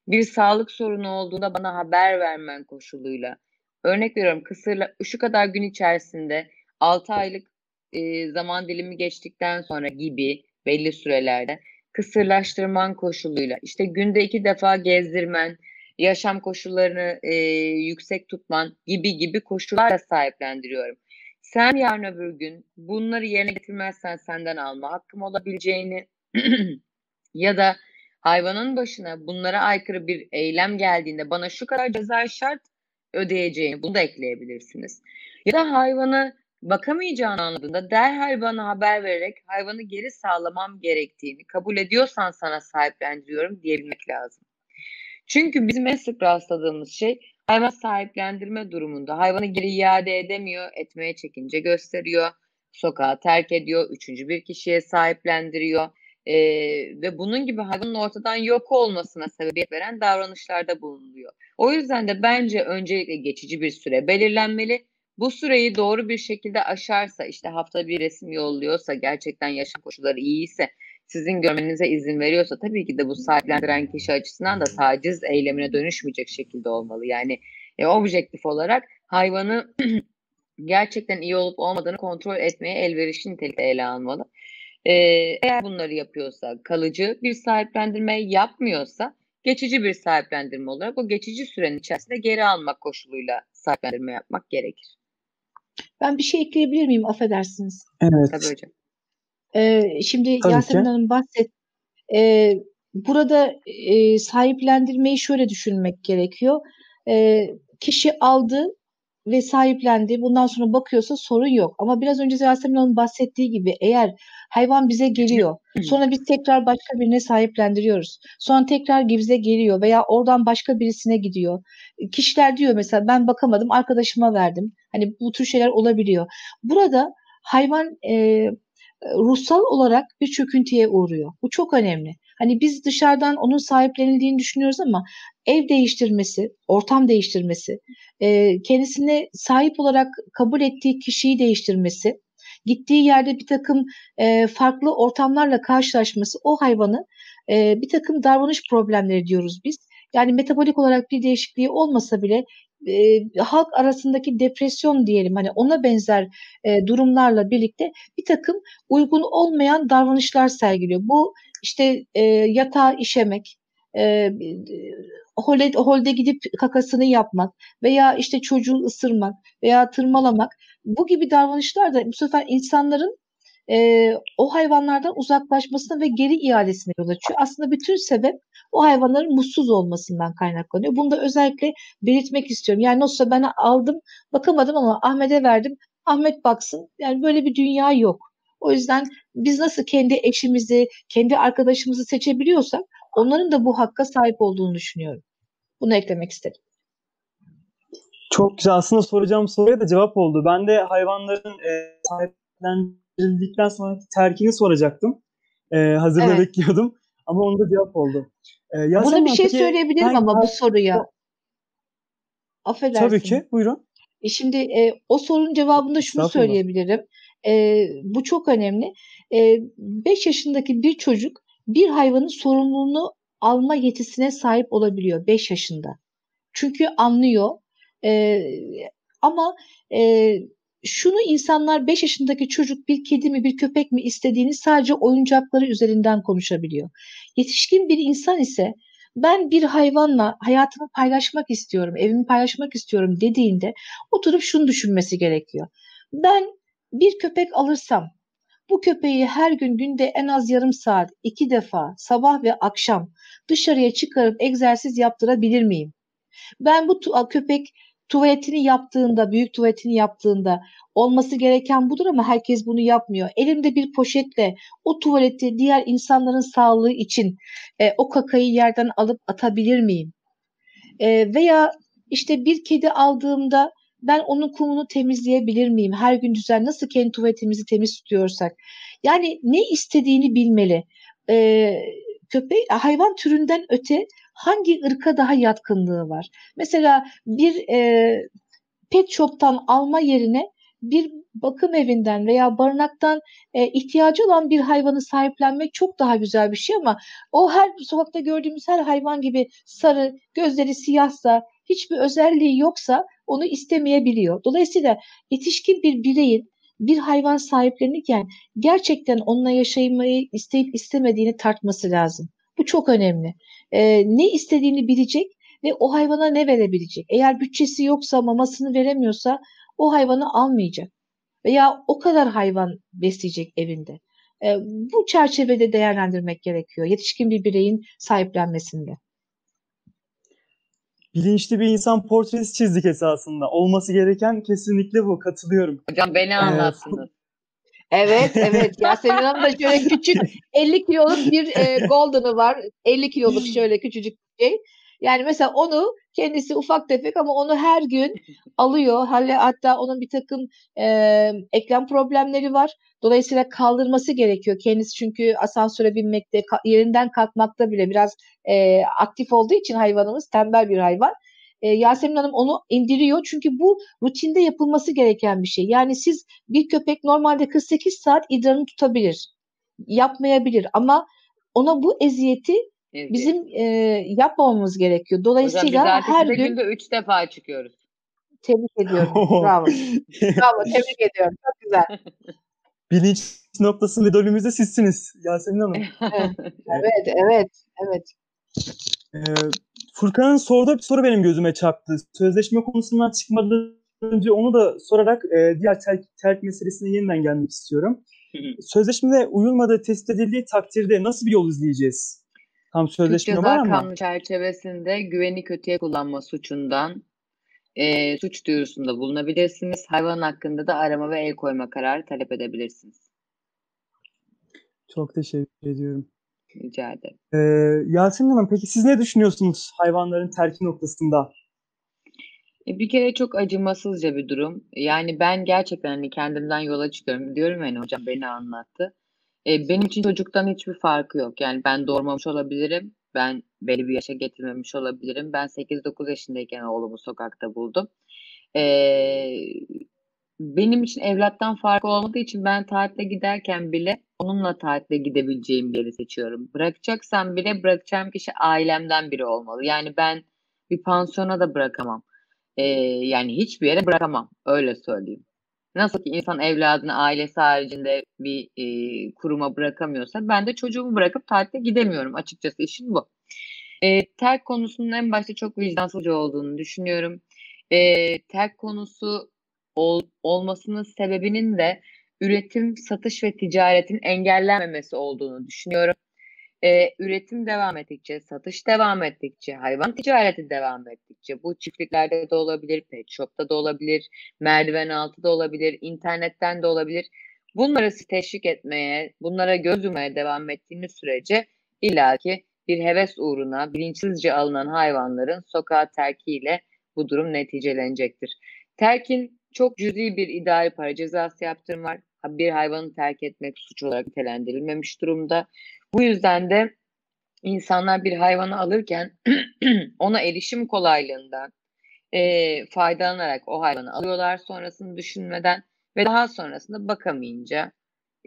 Bir sağlık sorunu olduğunda bana haber vermen koşuluyla. Örnek veriyorum kısırla şu kadar gün içerisinde 6 aylık e, zaman dilimi geçtikten sonra gibi belli sürelerde kısırlaştırman koşuluyla işte günde iki defa gezdirmen, yaşam koşullarını e, yüksek tutman gibi gibi koşullarla sahiplendiriyorum. Sen yarın öbür gün bunları yerine getirmezsen senden alma hakkım olabileceğini ya da hayvanın başına bunlara aykırı bir eylem geldiğinde bana şu kadar ceza şart ödeyeceğini bunu da ekleyebilirsiniz. Ya da hayvanı bakamayacağını anladığında derhal bana haber vererek hayvanı geri sağlamam gerektiğini kabul ediyorsan sana sahiplendiriyorum diyebilmek lazım. Çünkü bizim en sık rastladığımız şey hayvan sahiplendirme durumunda hayvanı geri iade edemiyor, etmeye çekince gösteriyor, sokağa terk ediyor, üçüncü bir kişiye sahiplendiriyor e, ve bunun gibi hayvanın ortadan yok olmasına sebebiyet veren davranışlarda bulunuyor. O yüzden de bence öncelikle geçici bir süre belirlenmeli. Bu süreyi doğru bir şekilde aşarsa işte hafta bir resim yolluyorsa gerçekten yaşam koşulları iyiyse sizin görmenize izin veriyorsa tabii ki de bu sahiplendiren kişi açısından da taciz eylemine dönüşmeyecek şekilde olmalı. Yani e, objektif olarak hayvanı gerçekten iyi olup olmadığını kontrol etmeye elverişli nitelikte ele almalı. Ee, eğer bunları yapıyorsa, kalıcı bir sahiplendirme yapmıyorsa geçici bir sahiplendirme olarak o geçici sürenin içerisinde geri almak koşuluyla sahiplendirme yapmak gerekir. Ben bir şey ekleyebilir miyim? Affedersiniz. Evet. Tabii hocam. Ee, şimdi Tabii Yasemin ki. Hanım bahset. Ee, burada e, sahiplendirmeyi şöyle düşünmek gerekiyor. Ee, kişi aldı ve sahiplendi. Bundan sonra bakıyorsa sorun yok. Ama biraz önce Yasemin Hanım bahsettiği gibi eğer hayvan bize geliyor, sonra biz tekrar başka birine sahiplendiriyoruz. Sonra tekrar bize geliyor veya oradan başka birisine gidiyor. Kişiler diyor mesela ben bakamadım arkadaşıma verdim. Hani bu tür şeyler olabiliyor. Burada hayvan e, ruhsal olarak bir çöküntüye uğruyor. Bu çok önemli. Hani biz dışarıdan onun sahiplenildiğini düşünüyoruz ama ev değiştirmesi, ortam değiştirmesi, e, kendisine sahip olarak kabul ettiği kişiyi değiştirmesi, gittiği yerde bir takım e, farklı ortamlarla karşılaşması o hayvanı e, bir takım davranış problemleri diyoruz biz. Yani metabolik olarak bir değişikliği olmasa bile e, halk arasındaki depresyon diyelim hani ona benzer e, durumlarla birlikte bir takım uygun olmayan davranışlar sergiliyor. Bu işte e, yatağa işemek, e, holde, holde gidip kakasını yapmak veya işte çocuğu ısırmak veya tırmalamak bu gibi davranışlar da bu sefer insanların e, o hayvanlardan uzaklaşmasına ve geri iadesine yol açıyor. Aslında bütün sebep o hayvanların mutsuz olmasından kaynaklanıyor. Bunu da özellikle belirtmek istiyorum. Yani nasılsa ben aldım, bakamadım ama Ahmet'e verdim. Ahmet baksın. Yani böyle bir dünya yok. O yüzden biz nasıl kendi eşimizi, kendi arkadaşımızı seçebiliyorsak onların da bu hakka sahip olduğunu düşünüyorum. Bunu eklemek istedim. Çok güzel. Aslında soracağım soruya da cevap oldu. Ben de hayvanların e, sahiplendirildikten sonraki terkini soracaktım. E, hazırda Evet. bekliyordum. Ama onda cevap oldu. E, Buna Yasemin bir şey peki söyleyebilirim ama bu soruya. Affedersin. Tabii ki. Buyurun. E şimdi e, o sorunun cevabında şunu söyleyebilirim. E, bu çok önemli. 5 yaşındaki bir çocuk bir hayvanın sorumluluğunu alma yetisine sahip olabiliyor 5 yaşında. Çünkü anlıyor. E, ama e, şunu insanlar 5 yaşındaki çocuk bir kedi mi bir köpek mi istediğini sadece oyuncakları üzerinden konuşabiliyor. Yetişkin bir insan ise ben bir hayvanla hayatımı paylaşmak istiyorum, evimi paylaşmak istiyorum dediğinde oturup şunu düşünmesi gerekiyor. Ben bir köpek alırsam bu köpeği her gün günde en az yarım saat, iki defa sabah ve akşam dışarıya çıkarıp egzersiz yaptırabilir miyim? Ben bu köpek tuvaletini yaptığında, büyük tuvaletini yaptığında olması gereken budur ama herkes bunu yapmıyor. Elimde bir poşetle o tuvaleti diğer insanların sağlığı için e, o kakayı yerden alıp atabilir miyim? E, veya işte bir kedi aldığımda ben onun kumunu temizleyebilir miyim? Her gün düzen nasıl kendi tuvaletimizi temiz tutuyorsak. Yani ne istediğini bilmeli. E, köpek hayvan türünden öte hangi ırka daha yatkınlığı var? Mesela bir e, pet shop'tan alma yerine bir bakım evinden veya barınaktan e, ihtiyacı olan bir hayvanı sahiplenmek çok daha güzel bir şey ama o her sokakta gördüğümüz her hayvan gibi sarı, gözleri siyahsa, hiçbir özelliği yoksa onu istemeyebiliyor. Dolayısıyla yetişkin bir bireyin bir hayvan sahiplenirken gerçekten onunla yaşamayı isteyip istemediğini tartması lazım. Bu çok önemli. E, ne istediğini bilecek ve o hayvana ne verebilecek. Eğer bütçesi yoksa, mamasını veremiyorsa o hayvanı almayacak. Veya o kadar hayvan besleyecek evinde. E, bu çerçevede değerlendirmek gerekiyor yetişkin bir bireyin sahiplenmesinde. Bilinçli bir insan portresi çizdik esasında. Olması gereken kesinlikle bu. Katılıyorum. Hocam beni anlattınız. Evet, evet. Yasemin Hanım da şöyle küçük 50 kiloluk bir e, golden'ı var. 50 kiloluk şöyle küçücük bir şey. Yani mesela onu kendisi ufak tefek ama onu her gün alıyor. Hatta onun bir takım e, eklem problemleri var. Dolayısıyla kaldırması gerekiyor. Kendisi çünkü asansöre binmekte, yerinden kalkmakta bile biraz e, aktif olduğu için hayvanımız tembel bir hayvan. E, Yasemin Hanım onu indiriyor çünkü bu rutinde yapılması gereken bir şey. Yani siz bir köpek normalde 48 saat idrarını tutabilir, yapmayabilir ama ona bu eziyeti Evet. bizim e, yapmamamız gerekiyor. Dolayısıyla Hocam biz her gün günde 3 defa çıkıyoruz. tebrik ediyorum. Bravo. Bravo. Tebrik ediyorum. Çok güzel. Bilinç noktasında idolümüz de sizsiniz Yasemin Hanım. Evet, evet, evet. Ee, Furkan'ın sorduğu bir soru benim gözüme çarptı. Sözleşme konusundan çıkmadan önce onu da sorarak e, diğer terk, terk meselesine yeniden gelmek istiyorum. Sözleşmede uyulmadığı tespit edildiği takdirde nasıl bir yol izleyeceğiz? Tam Türk sözleşme Ceza var ama. Kanunu çerçevesinde güveni kötüye kullanma suçundan e, suç duyurusunda bulunabilirsiniz. Hayvan hakkında da arama ve el koyma kararı talep edebilirsiniz. Çok teşekkür ediyorum. Rica ederim. Ee, Yasemin Hanım peki siz ne düşünüyorsunuz hayvanların terki noktasında? E, Bir kere çok acımasızca bir durum. Yani ben gerçekten hani kendimden yola çıkıyorum. Diyorum yani hocam beni anlattı. E, benim için çocuktan hiçbir farkı yok. Yani ben doğurmamış olabilirim. Ben belli bir yaşa getirmemiş olabilirim. Ben 8-9 yaşındayken oğlumu sokakta buldum. E, benim için evlattan farkı olmadığı için ben tatile giderken bile onunla tatile gidebileceğim bir yeri seçiyorum. Bırakacaksam bile bırakacağım kişi ailemden biri olmalı. Yani ben bir pansiyona da bırakamam. Ee, yani hiçbir yere bırakamam. Öyle söyleyeyim. Nasıl ki insan evladını ailesi haricinde bir e, kuruma bırakamıyorsa ben de çocuğumu bırakıp tatile gidemiyorum. Açıkçası işim bu. E, terk konusunun en başta çok vicdansızca olduğunu düşünüyorum. E, terk konusu ol, olmasının sebebinin de üretim, satış ve ticaretin engellenmemesi olduğunu düşünüyorum. Ee, üretim devam ettikçe, satış devam ettikçe, hayvan ticareti devam ettikçe, bu çiftliklerde de olabilir, pet shop'ta da olabilir, merdiven altı da olabilir, internetten de olabilir. Bunları teşvik etmeye, bunlara göz yumaya devam ettiğiniz sürece illaki bir heves uğruna bilinçsizce alınan hayvanların sokağa terkiyle bu durum neticelenecektir. Terkin çok cüzi bir idari para cezası yaptırım var. Bir hayvanı terk etmek suç olarak nitelendirilmemiş durumda. Bu yüzden de insanlar bir hayvanı alırken ona erişim kolaylığından e, faydalanarak o hayvanı alıyorlar sonrasını düşünmeden ve daha sonrasında bakamayınca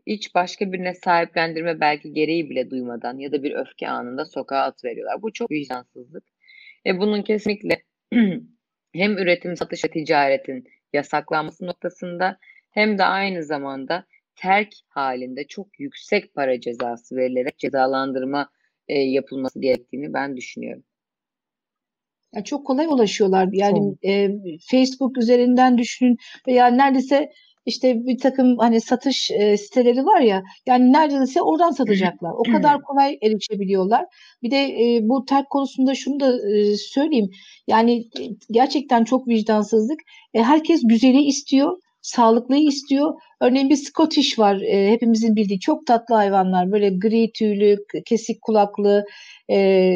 hiç başka birine sahiplendirme belki gereği bile duymadan ya da bir öfke anında sokağa atıveriyorlar. Bu çok vicdansızlık. Ve bunun kesinlikle hem üretim, satış ve ticaretin yasaklanması noktasında hem de aynı zamanda terk halinde çok yüksek para cezası verilerek cezalandırma e, yapılması gerektiğini ben düşünüyorum. Yani çok kolay ulaşıyorlar. Yani e, Facebook üzerinden düşünün veya neredeyse işte bir takım hani satış e, siteleri var ya yani neredeyse oradan satacaklar. O kadar kolay erişebiliyorlar. Bir de e, bu terk konusunda şunu da e, söyleyeyim. Yani e, gerçekten çok vicdansızlık. E, herkes güzeli istiyor sağlıklıyı istiyor. Örneğin bir Scottish var e, hepimizin bildiği çok tatlı hayvanlar böyle gri tüylü, kesik kulaklı e,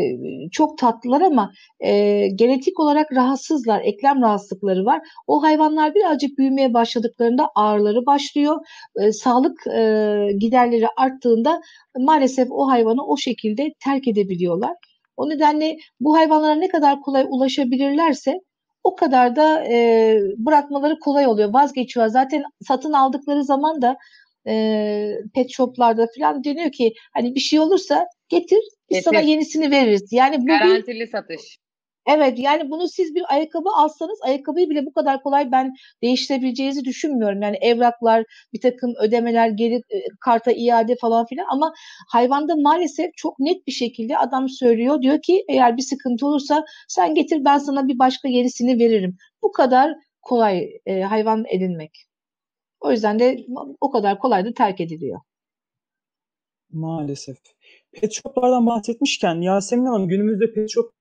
çok tatlılar ama e, genetik olarak rahatsızlar, eklem rahatsızlıkları var. O hayvanlar birazcık büyümeye başladıklarında ağrıları başlıyor. E, sağlık e, giderleri arttığında maalesef o hayvanı o şekilde terk edebiliyorlar. O nedenle bu hayvanlara ne kadar kolay ulaşabilirlerse o kadar da e, bırakmaları kolay oluyor. Vazgeçiyor. Zaten satın aldıkları zaman da e, pet shoplarda falan deniyor ki hani bir şey olursa getir biz Getir. sana yenisini veririz. Yani bu garantili bir, satış. Evet yani bunu siz bir ayakkabı alsanız ayakkabıyı bile bu kadar kolay ben değiştirebileceğinizi düşünmüyorum. Yani evraklar, bir takım ödemeler, geri e, karta iade falan filan ama hayvanda maalesef çok net bir şekilde adam söylüyor. Diyor ki eğer bir sıkıntı olursa sen getir ben sana bir başka yenisini veririm. Bu kadar kolay e, hayvan edinmek. O yüzden de o kadar kolay da terk ediliyor. Maalesef. Pet shop'lardan bahsetmişken Yasemin Hanım günümüzde pet shop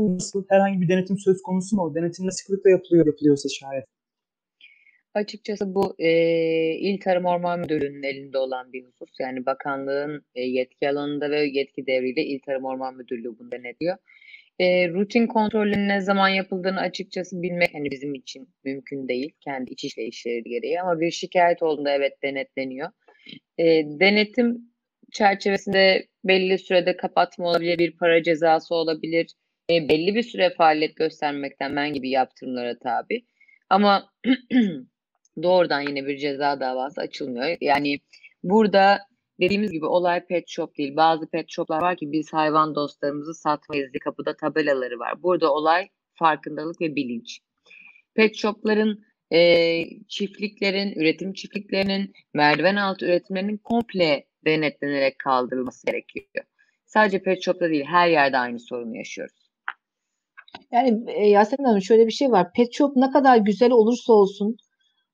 nasıl herhangi bir denetim söz konusu mu? Denetim ne sıklıkla yapılıyor, yapılıyorsa şayet? Açıkçası bu e, İl Tarım Orman Müdürlüğü'nün elinde olan bir husus. Yani bakanlığın e, yetki alanında ve yetki devriyle İl Tarım Orman Müdürlüğü bunu denetliyor. E, rutin kontrolün ne zaman yapıldığını açıkçası bilmek hani bizim için mümkün değil. Kendi iç işleyişleri gereği ama bir şikayet olduğunda evet denetleniyor. E, denetim çerçevesinde belli sürede kapatma olabilir, bir para cezası olabilir, e, belli bir süre faaliyet göstermekten men gibi yaptırımlara tabi. Ama doğrudan yine bir ceza davası açılmıyor. Yani burada dediğimiz gibi olay pet shop değil. Bazı pet shoplar var ki biz hayvan dostlarımızı satmayız diye kapıda tabelaları var. Burada olay farkındalık ve bilinç. Pet shopların e, çiftliklerin, üretim çiftliklerinin, merdiven altı üretimlerinin komple denetlenerek kaldırılması gerekiyor. Sadece pet shop'ta değil her yerde aynı sorunu yaşıyoruz. Yani e, Yasemin Hanım şöyle bir şey var. Pet shop ne kadar güzel olursa olsun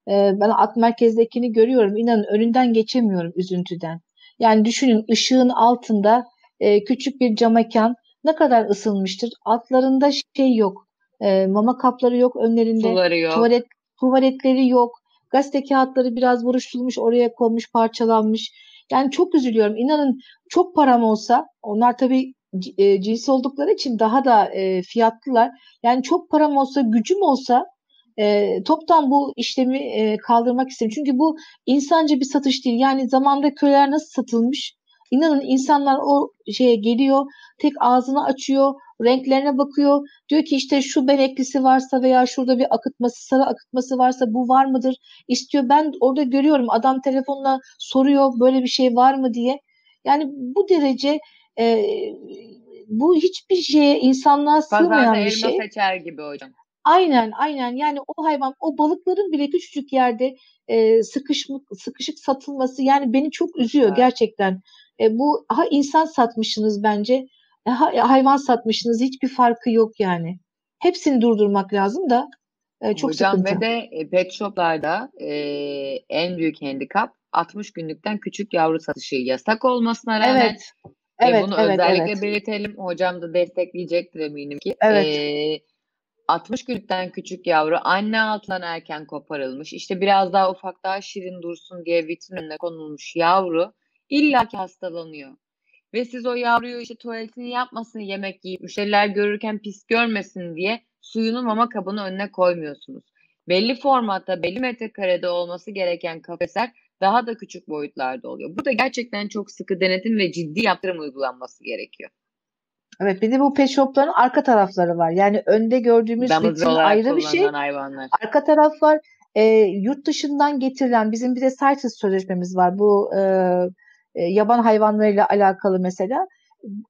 e, ben at merkezdekini görüyorum. İnanın önünden geçemiyorum üzüntüden. Yani düşünün ışığın altında e, küçük bir cam mekan ne kadar ısınmıştır. Altlarında şey yok. E, mama kapları yok önlerinde. Suları yok. Tuvalet, tuvaletleri yok. Gazete kağıtları biraz buruşturulmuş oraya konmuş parçalanmış. Yani çok üzülüyorum. İnanın çok param olsa onlar tabii e, cins oldukları için daha da e, fiyatlılar. Yani çok param olsa, gücüm olsa e, toptan bu işlemi e, kaldırmak isterim. Çünkü bu insanca bir satış değil. Yani zamanda köyler nasıl satılmış? İnanın insanlar o şeye geliyor, tek ağzını açıyor, renklerine bakıyor. Diyor ki işte şu beneklisi varsa veya şurada bir akıtması, sarı akıtması varsa bu var mıdır? İstiyor. Ben orada görüyorum adam telefonla soruyor böyle bir şey var mı diye. Yani bu derece e, bu hiçbir şeye insanlığa sığmayan bir şey. elma seçer gibi hocam. Aynen aynen yani o hayvan o balıkların bile küçücük yerde e, sıkışık, sıkışık satılması yani beni çok üzüyor evet. gerçekten. E, bu ha insan satmışsınız bence e, ha, hayvan satmışsınız hiçbir farkı yok yani. Hepsini durdurmak lazım da e, çok Hocam sıkıntı. ve de e, pet shoplarda e, en büyük handikap 60 günlükten küçük yavru satışı yasak olmasına rağmen evet. Evet, bunu evet, özellikle evet. belirtelim. Hocam da destekleyecektir eminim ki. Evet. E, 60 günlükten küçük yavru anne altından erken koparılmış. İşte biraz daha ufak daha şirin dursun diye vitrin önüne konulmuş yavru illaki hastalanıyor. Ve siz o yavruyu işte tuvaletini yapmasın yemek yiyip müşteriler görürken pis görmesin diye suyunu mama kabının önüne koymuyorsunuz. Belli formatta, belli metrekarede olması gereken kafesler daha da küçük boyutlarda oluyor. Bu da gerçekten çok sıkı denetim ve ciddi yaptırım uygulanması gerekiyor. Evet bir de bu pet shopların arka tarafları var. Yani önde gördüğümüz olarak ayrı bir şey. hayvanlar. Arka taraf var. E, yurt dışından getirilen bizim bir de CITES sözleşmemiz var. Bu e, e, yaban hayvanlarıyla alakalı mesela.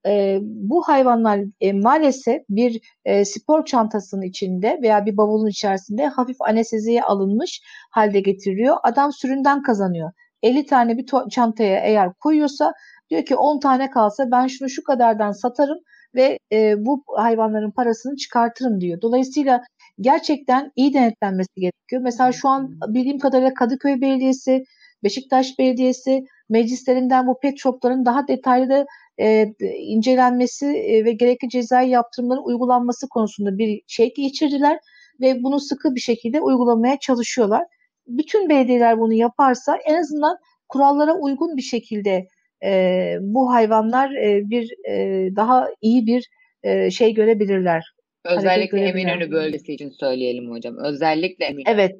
E, bu hayvanlar e, maalesef bir e, spor çantasının içinde veya bir bavulun içerisinde hafif anesteziye alınmış halde getiriliyor. Adam süründen kazanıyor. 50 tane bir çantaya eğer koyuyorsa diyor ki 10 tane kalsa ben şunu şu kadardan satarım ve e, bu hayvanların parasını çıkartırım diyor. Dolayısıyla gerçekten iyi denetlenmesi gerekiyor. Mesela şu an bildiğim kadarıyla Kadıköy Belediyesi, Beşiktaş Belediyesi meclislerinden bu pet shopların daha detaylı e, incelenmesi e, ve gerekli cezai yaptırımların uygulanması konusunda bir şey geçirdiler ve bunu sıkı bir şekilde uygulamaya çalışıyorlar. Bütün belediyeler bunu yaparsa en azından kurallara uygun bir şekilde e, bu hayvanlar e, bir e, daha iyi bir e, şey görebilirler. Özellikle görebilirler. Eminönü bölgesi için söyleyelim hocam. Özellikle Eminönü. Evet.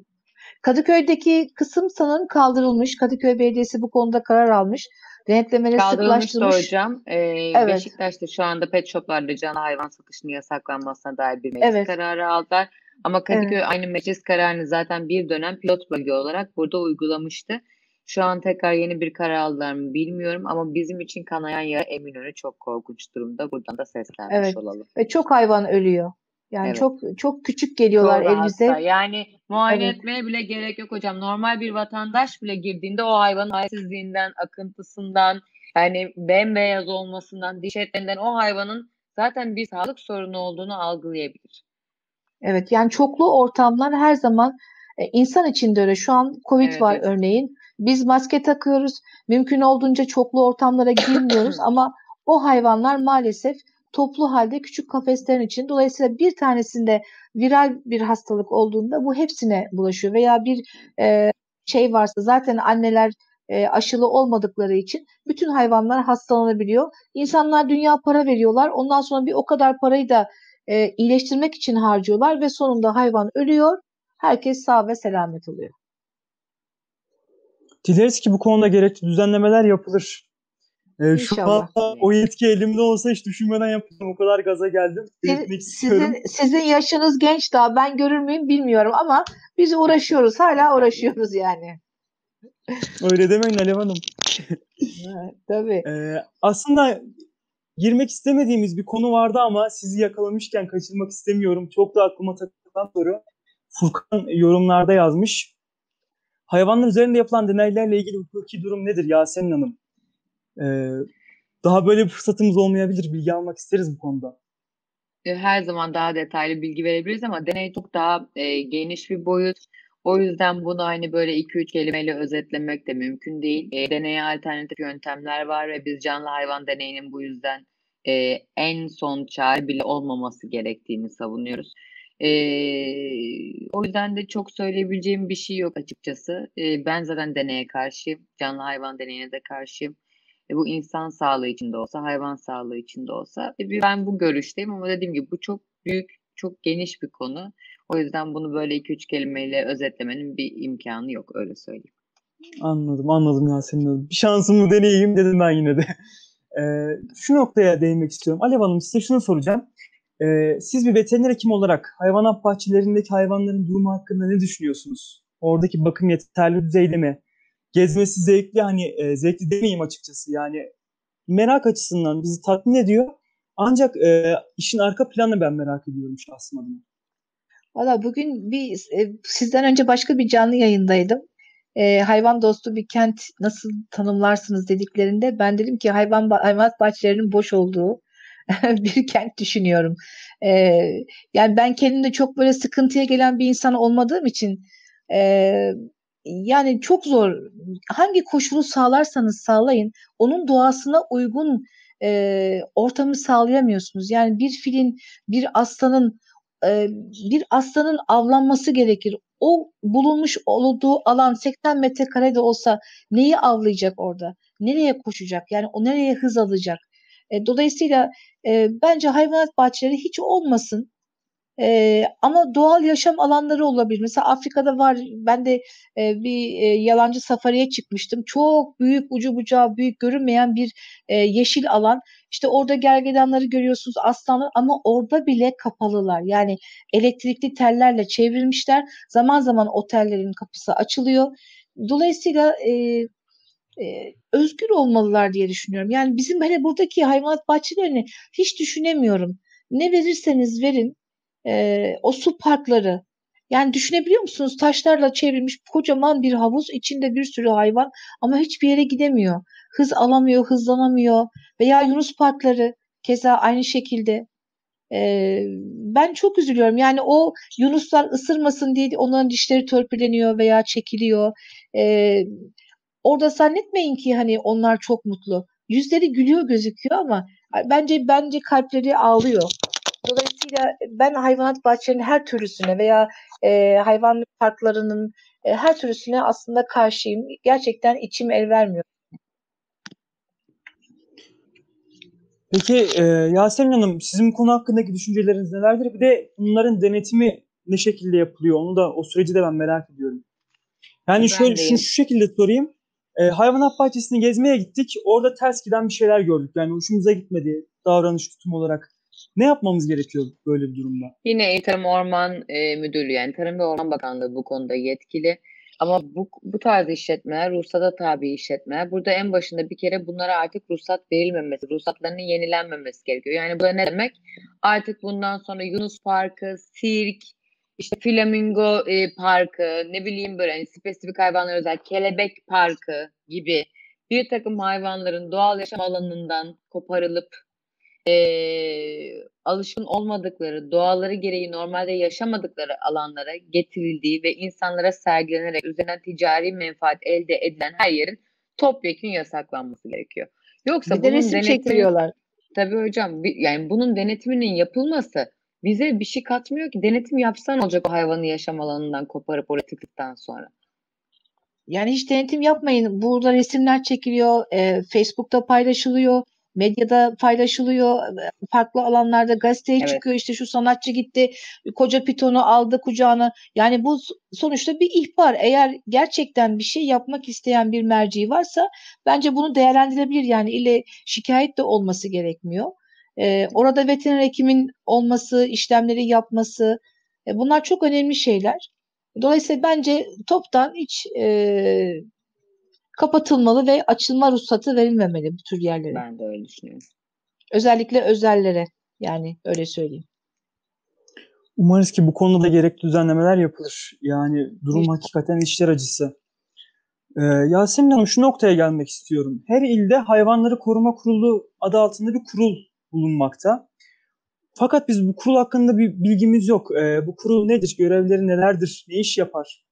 Kadıköy'deki kısım sanırım kaldırılmış. Kadıköy Belediyesi bu konuda karar almış. Denetlemeleri sıklaştırmış. hocam. Ee, Evet. Beşiktaş'ta şu anda pet shoplarda canlı hayvan satışının yasaklanmasına dair bir meclis Evet. kararı aldılar. Ama Kadıköy aynı meclis kararını zaten bir dönem pilot bölge olarak burada uygulamıştı. Şu an tekrar yeni bir karar aldılar mı bilmiyorum ama bizim için kanayan yara Eminönü çok korkunç durumda. Buradan da seslenmiş Evet. olalım. Ve çok hayvan ölüyor. Yani Evet. çok çok küçük geliyorlar Çoğu elimize. hasta. Yani muayene Evet. etmeye bile gerek yok hocam. Normal bir vatandaş bile girdiğinde o hayvanın halsizliğinden, akıntısından, yani bembeyaz olmasından, diş etlerinden o hayvanın zaten bir sağlık sorunu olduğunu algılayabilir. Evet yani çoklu ortamlar her zaman e, insan için de öyle. Şu an Covid Evet, var evet. örneğin. Biz maske takıyoruz. Mümkün olduğunca çoklu ortamlara girmiyoruz ama o hayvanlar maalesef toplu halde küçük kafeslerin için. Dolayısıyla bir tanesinde viral bir hastalık olduğunda bu hepsine bulaşıyor veya bir e, şey varsa zaten anneler e, aşılı olmadıkları için bütün hayvanlar hastalanabiliyor. İnsanlar dünya para veriyorlar. Ondan sonra bir o kadar parayı da e, iyileştirmek için harcıyorlar ve sonunda hayvan ölüyor. Herkes sağ ve selamet oluyor. Dileriz ki bu konuda gerekli düzenlemeler yapılır. Ee, şu anda o yetki elimde olsa hiç düşünmeden yapacağım. O kadar gaza geldim. Siz- sizin, sizin yaşınız genç daha ben görür müyüm bilmiyorum ama biz uğraşıyoruz. Hala uğraşıyoruz yani. Öyle demeyin Alev Hanım. Evet, tabii. Ee, aslında girmek istemediğimiz bir konu vardı ama sizi yakalamışken kaçırmak istemiyorum. Çok da aklıma takılan soru. Furkan yorumlarda yazmış. Hayvanlar üzerinde yapılan deneylerle ilgili hukuki durum nedir Yasemin Hanım? Ee, daha böyle bir fırsatımız olmayabilir. Bilgi almak isteriz bu konuda. E, Her zaman daha detaylı bilgi verebiliriz ama deney çok daha e, geniş bir boyut. O yüzden bunu hani böyle 2-3 kelimeyle özetlemek de mümkün değil. E, deneye alternatif yöntemler var ve biz canlı hayvan deneyinin bu yüzden e, en son çare bile olmaması gerektiğini savunuyoruz. E, o yüzden de çok söyleyebileceğim bir şey yok açıkçası. E, ben zaten deneye karşıyım. Canlı hayvan deneyine de karşıyım. E, bu insan sağlığı için de olsa, hayvan sağlığı için de olsa. E, ben bu görüşteyim ama dediğim gibi bu çok büyük, çok geniş bir konu. O yüzden bunu böyle 2-3 kelimeyle özetlemenin bir imkanı yok öyle söyleyeyim. Anladım, anladım Yasemin Hanım. Bir şansımı deneyeyim dedim ben yine de. Ee, şu noktaya değinmek istiyorum. Alev Hanım size şunu soracağım. Ee, siz bir veteriner hekim olarak hayvanat bahçelerindeki hayvanların durumu hakkında ne düşünüyorsunuz? Oradaki bakım yeterli düzeyde mi? Gezmesi zevkli hani e, zevkli demeyeyim açıkçası yani merak açısından bizi tatmin ediyor. Ancak e, işin arka planını ben merak ediyorum şahsım adına. Valla bugün bir e, sizden önce başka bir canlı yayındaydım. E, hayvan dostu bir kent nasıl tanımlarsınız dediklerinde ben dedim ki hayvan hayvanat bahçelerinin boş olduğu bir kent düşünüyorum. E, yani ben kendimde çok böyle sıkıntıya gelen bir insan olmadığım için e, yani çok zor. Hangi koşulu sağlarsanız sağlayın onun doğasına uygun e, ortamı sağlayamıyorsunuz. Yani bir filin, bir aslanın e, bir aslanın avlanması gerekir. O bulunmuş olduğu alan 80 metrekare de olsa neyi avlayacak orada? Nereye koşacak? Yani o nereye hız alacak? E, dolayısıyla e, bence hayvanat bahçeleri hiç olmasın. E, ama doğal yaşam alanları olabilir. Mesela Afrika'da var. Ben de e, bir e, yalancı safariye çıkmıştım. Çok büyük, ucu bucağı büyük görünmeyen bir e, yeşil alan. İşte orada gergedanları görüyorsunuz, aslanlar ama orada bile kapalılar. Yani elektrikli tellerle çevrilmişler. Zaman zaman otellerin kapısı açılıyor. Dolayısıyla e, e, özgür olmalılar diye düşünüyorum. Yani bizim hele buradaki hayvanat bahçelerini hiç düşünemiyorum. Ne verirseniz verin e, o su parkları yani düşünebiliyor musunuz? Taşlarla çevrilmiş kocaman bir havuz içinde bir sürü hayvan ama hiçbir yere gidemiyor. Hız alamıyor, hızlanamıyor veya Yunus parkları keza aynı şekilde. Ee, ben çok üzülüyorum. Yani o yunuslar ısırmasın diye onların dişleri törpüleniyor veya çekiliyor. Ee, orada zannetmeyin ki hani onlar çok mutlu. Yüzleri gülüyor gözüküyor ama bence bence kalpleri ağlıyor. Dolayısıyla ben hayvanat bahçelerinin her türlüsüne veya e, hayvan parklarının e, her türlüsüne aslında karşıyım. Gerçekten içim el vermiyor. Peki e, Yasemin Hanım sizin konu hakkındaki düşünceleriniz nelerdir? Bir de bunların denetimi ne şekilde yapılıyor? Onu da o süreci de ben merak ediyorum. Yani ben şöyle şu, şu şekilde sorayım. E, hayvanat bahçesini gezmeye gittik. Orada ters giden bir şeyler gördük. Yani hoşumuza gitmedi davranış tutum olarak. Ne yapmamız gerekiyor böyle bir durumda? Yine Tarım Orman e, Müdürlüğü yani Tarım ve Orman Bakanlığı bu konuda yetkili. Ama bu, bu tarz işletmeler ruhsata tabi işletmeler. Burada en başında bir kere bunlara artık ruhsat verilmemesi, ruhsatlarının yenilenmemesi gerekiyor. Yani bu ne demek? Artık bundan sonra Yunus Parkı, sirk, işte flamingo e, parkı, ne bileyim böyle hani spesifik hayvanlar özel kelebek parkı gibi bir takım hayvanların doğal yaşam alanından koparılıp e, alışkın olmadıkları, doğaları gereği normalde yaşamadıkları alanlara getirildiği ve insanlara sergilenerek üzerinden ticari menfaat elde edilen her yerin topyekun yasaklanması gerekiyor. Yoksa bir de resim çektiriyorlar. Tabii hocam yani bunun denetiminin yapılması bize bir şey katmıyor ki. Denetim yapsan olacak o hayvanı yaşam alanından koparıp oraya tıktıktan sonra. Yani hiç denetim yapmayın. Burada resimler çekiliyor, e, Facebook'ta paylaşılıyor medyada paylaşılıyor. Farklı alanlarda gazeteye evet. çıkıyor. İşte şu sanatçı gitti, koca pitonu aldı kucağına. Yani bu sonuçta bir ihbar. Eğer gerçekten bir şey yapmak isteyen bir merci varsa bence bunu değerlendirebilir. Yani ile şikayet de olması gerekmiyor. Ee, orada veteriner hekimin olması, işlemleri yapması e, bunlar çok önemli şeyler. Dolayısıyla bence toptan hiç e, kapatılmalı ve açılma ruhsatı verilmemeli bu tür yerlere. Ben de öyle düşünüyorum. Özellikle özellere yani öyle söyleyeyim. Umarız ki bu konuda da gerekli düzenlemeler yapılır. Yani durum evet. hakikaten işler acısı. Ee, Yasemin Hanım şu noktaya gelmek istiyorum. Her ilde hayvanları koruma kurulu adı altında bir kurul bulunmakta. Fakat biz bu kurul hakkında bir bilgimiz yok. Ee, bu kurul nedir? Görevleri nelerdir? Ne iş yapar?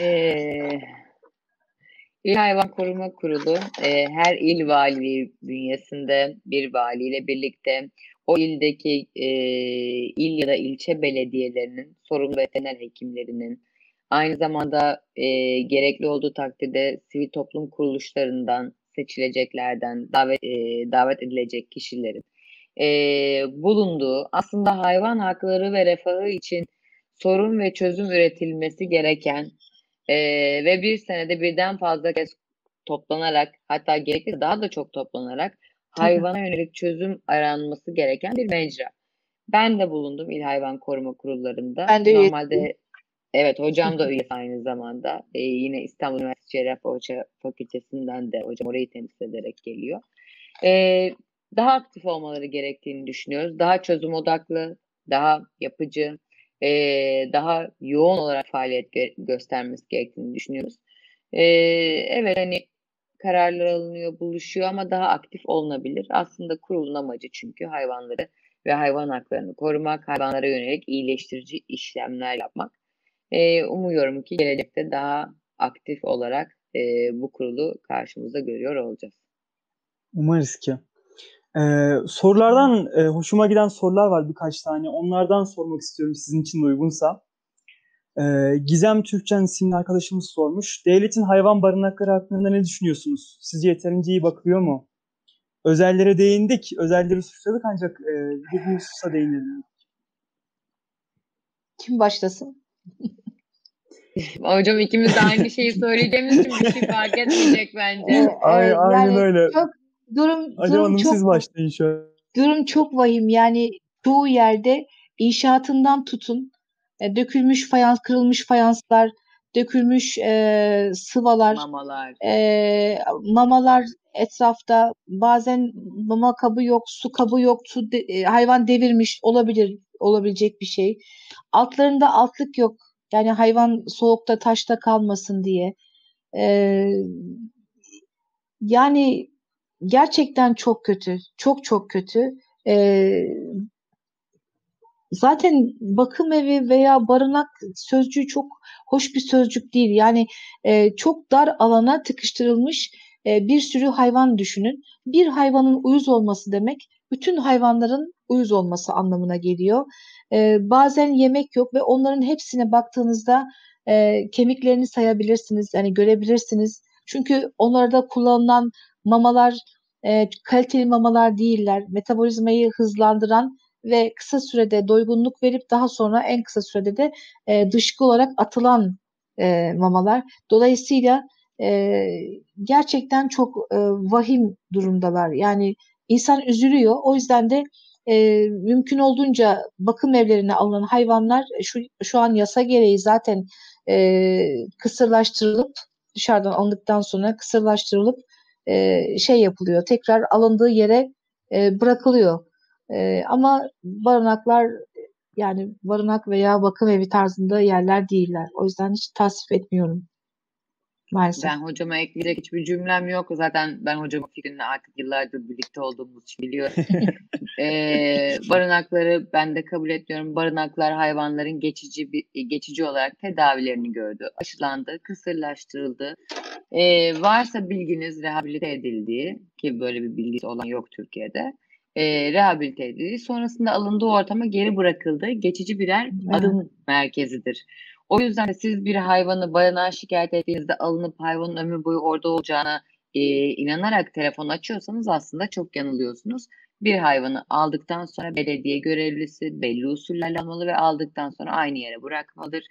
Ee, İl Hayvan Koruma Kurulu e, her il valiliği bünyesinde bir valiyle birlikte o ildeki e, il ya da ilçe belediyelerinin sorumlu veteriner hekimlerinin aynı zamanda e, gerekli olduğu takdirde sivil toplum kuruluşlarından seçileceklerden davet e, davet edilecek kişilerin e, bulunduğu aslında hayvan hakları ve refahı için sorun ve çözüm üretilmesi gereken e, ve bir senede birden fazla kez toplanarak hatta gerekirse daha da çok toplanarak hayvana yönelik çözüm aranması gereken bir mecra. Ben de bulundum il hayvan koruma kurullarında. Ben de Normalde üyeyim. evet hocam da üyesi aynı zamanda. Ee, yine İstanbul Üniversitesi Cerrahpaşa Hoca Fakültesinden de hocam orayı temsil ederek geliyor. Ee, daha aktif olmaları gerektiğini düşünüyoruz. Daha çözüm odaklı, daha yapıcı, e, daha yoğun olarak faaliyet gö- göstermesi gerektiğini düşünüyoruz. E, evet hani kararlar alınıyor, buluşuyor ama daha aktif olunabilir. Aslında kurulun amacı çünkü hayvanları ve hayvan haklarını korumak, hayvanlara yönelik iyileştirici işlemler yapmak. E, umuyorum ki gelecekte daha aktif olarak e, bu kurulu karşımıza görüyor olacağız. Umarız ki. Ee, sorulardan e, hoşuma giden sorular var birkaç tane. Onlardan sormak istiyorum sizin için de uygunsa. Ee, Gizem Türkçen isimli arkadaşımız sormuş. Devletin hayvan barınakları hakkında ne düşünüyorsunuz? Sizce yeterince iyi bakılıyor mu? Özellere değindik. Özelleri suçladık ancak e, bir hususa değinelim. Kim başlasın? Hocam ikimiz de aynı şeyi söyleyeceğimiz için bir şey fark etmeyecek bence. Ay, Evet, aynen yani öyle. Çok durum Acaba durum Hanım çok siz başlayın şöyle. durum çok vahim. Yani çoğu yerde inşaatından tutun e, dökülmüş fayans, kırılmış fayanslar, dökülmüş e, sıvalar, Mamalar. e, mamalar etrafta bazen mama kabı yok, su kabı yok, su de- e, hayvan devirmiş olabilir, olabilecek bir şey. Altlarında altlık yok. Yani hayvan soğukta taşta kalmasın diye. E, yani gerçekten çok kötü, çok çok kötü. E, zaten bakım evi veya barınak sözcüğü çok hoş bir sözcük değil. Yani e, çok dar alana tıkıştırılmış e, bir sürü hayvan düşünün. Bir hayvanın uyuz olması demek bütün hayvanların uyuz olması anlamına geliyor. E, bazen yemek yok ve onların hepsine baktığınızda e, kemiklerini sayabilirsiniz, yani görebilirsiniz. Çünkü onlarda kullanılan mamalar e, kaliteli mamalar değiller. Metabolizmayı hızlandıran ve kısa sürede doygunluk verip daha sonra en kısa sürede de e, dışkı olarak atılan e, mamalar. Dolayısıyla e, gerçekten çok e, vahim durumdalar. Yani insan üzülüyor. O yüzden de e, mümkün olduğunca bakım evlerine alınan hayvanlar şu şu an yasa gereği zaten e, kısırlaştırılıp dışarıdan alındıktan sonra kısırlaştırılıp e, şey yapılıyor. Tekrar alındığı yere e, bırakılıyor. E, ama barınaklar yani barınak veya bakım evi tarzında yerler değiller. O yüzden hiç tasvip etmiyorum maalesef. Ben hocama ekleyecek hiçbir cümlem yok. Zaten ben hocamın fikrini artık yıllardır birlikte olduğumuz için biliyorum. Ee, barınakları ben de kabul etmiyorum. Barınaklar hayvanların geçici bir geçici olarak tedavilerini gördü. Aşılandı, kısırlaştırıldı. Ee, varsa bilginiz rehabilite edildiği ki böyle bir bilgisi olan yok Türkiye'de. E, rehabilite edildi. Sonrasında alındığı ortama geri bırakıldı. Geçici birer adım merkezidir. O yüzden de siz bir hayvanı barınağa şikayet ettiğinizde alınıp hayvanın ömür boyu orada olacağına e, inanarak telefon açıyorsanız aslında çok yanılıyorsunuz. Bir hayvanı aldıktan sonra belediye görevlisi belli usullerle almalı ve aldıktan sonra aynı yere bırakmalıdır.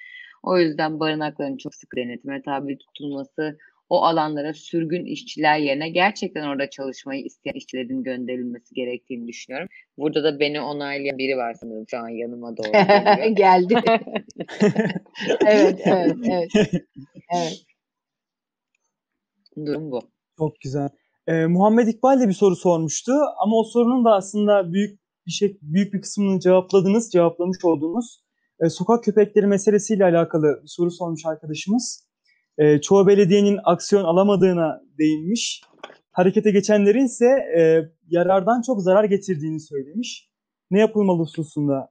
O yüzden barınakların çok sık denetime tabi tutulması, o alanlara sürgün işçiler yerine gerçekten orada çalışmayı isteyen işçilerin gönderilmesi gerektiğini düşünüyorum. Burada da beni onaylayan biri var sanırım şu an yanıma doğru geliyor. Geldi. evet, evet, evet. Evet. Durum bu. Çok güzel. Ee, Muhammed İkbal de bir soru sormuştu ama o sorunun da aslında büyük bir şey büyük bir kısmını cevapladınız, cevaplamış olduğunuz e, sokak köpekleri meselesiyle alakalı bir soru sormuş arkadaşımız. E, çoğu belediyenin aksiyon alamadığına değinmiş. Harekete geçenlerin ise e, yarardan çok zarar getirdiğini söylemiş. Ne yapılmalı hususunda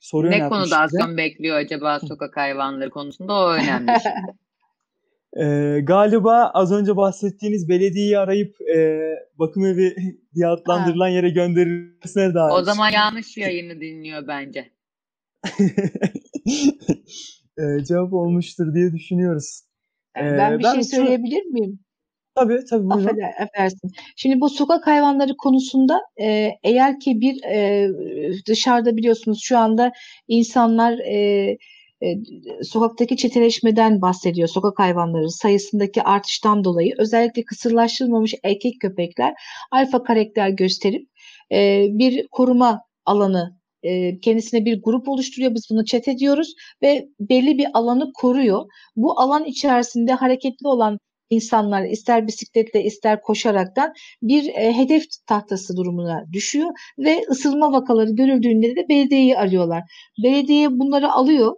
soru Ne konuda aksiyon bekliyor acaba sokak hayvanları konusunda o önemli. Ee, galiba az önce bahsettiğiniz belediyeyi arayıp e, bakım evi diye adlandırılan yere gönderilmesine dair. o zaman yanlış yayını dinliyor bence. Ee, cevap olmuştur diye düşünüyoruz. Ee, Ben bir şey şu- söyleyebilir miyim? Tabii tabii buyurun. Affeder, affedersin. Şimdi bu sokak hayvanları konusunda e, eğer ki bir e, dışarıda biliyorsunuz şu anda insanlar e, e, sokaktaki çeteleşmeden bahsediyor. Sokak hayvanları sayısındaki artıştan dolayı özellikle kısırlaştırılmamış erkek köpekler alfa karakter gösterip e, bir koruma alanı kendisine bir grup oluşturuyor. Biz bunu çete diyoruz ve belli bir alanı koruyor. Bu alan içerisinde hareketli olan insanlar ister bisikletle ister koşaraktan bir e, hedef tahtası durumuna düşüyor ve ısırma vakaları görüldüğünde de belediyeyi arıyorlar. Belediye bunları alıyor.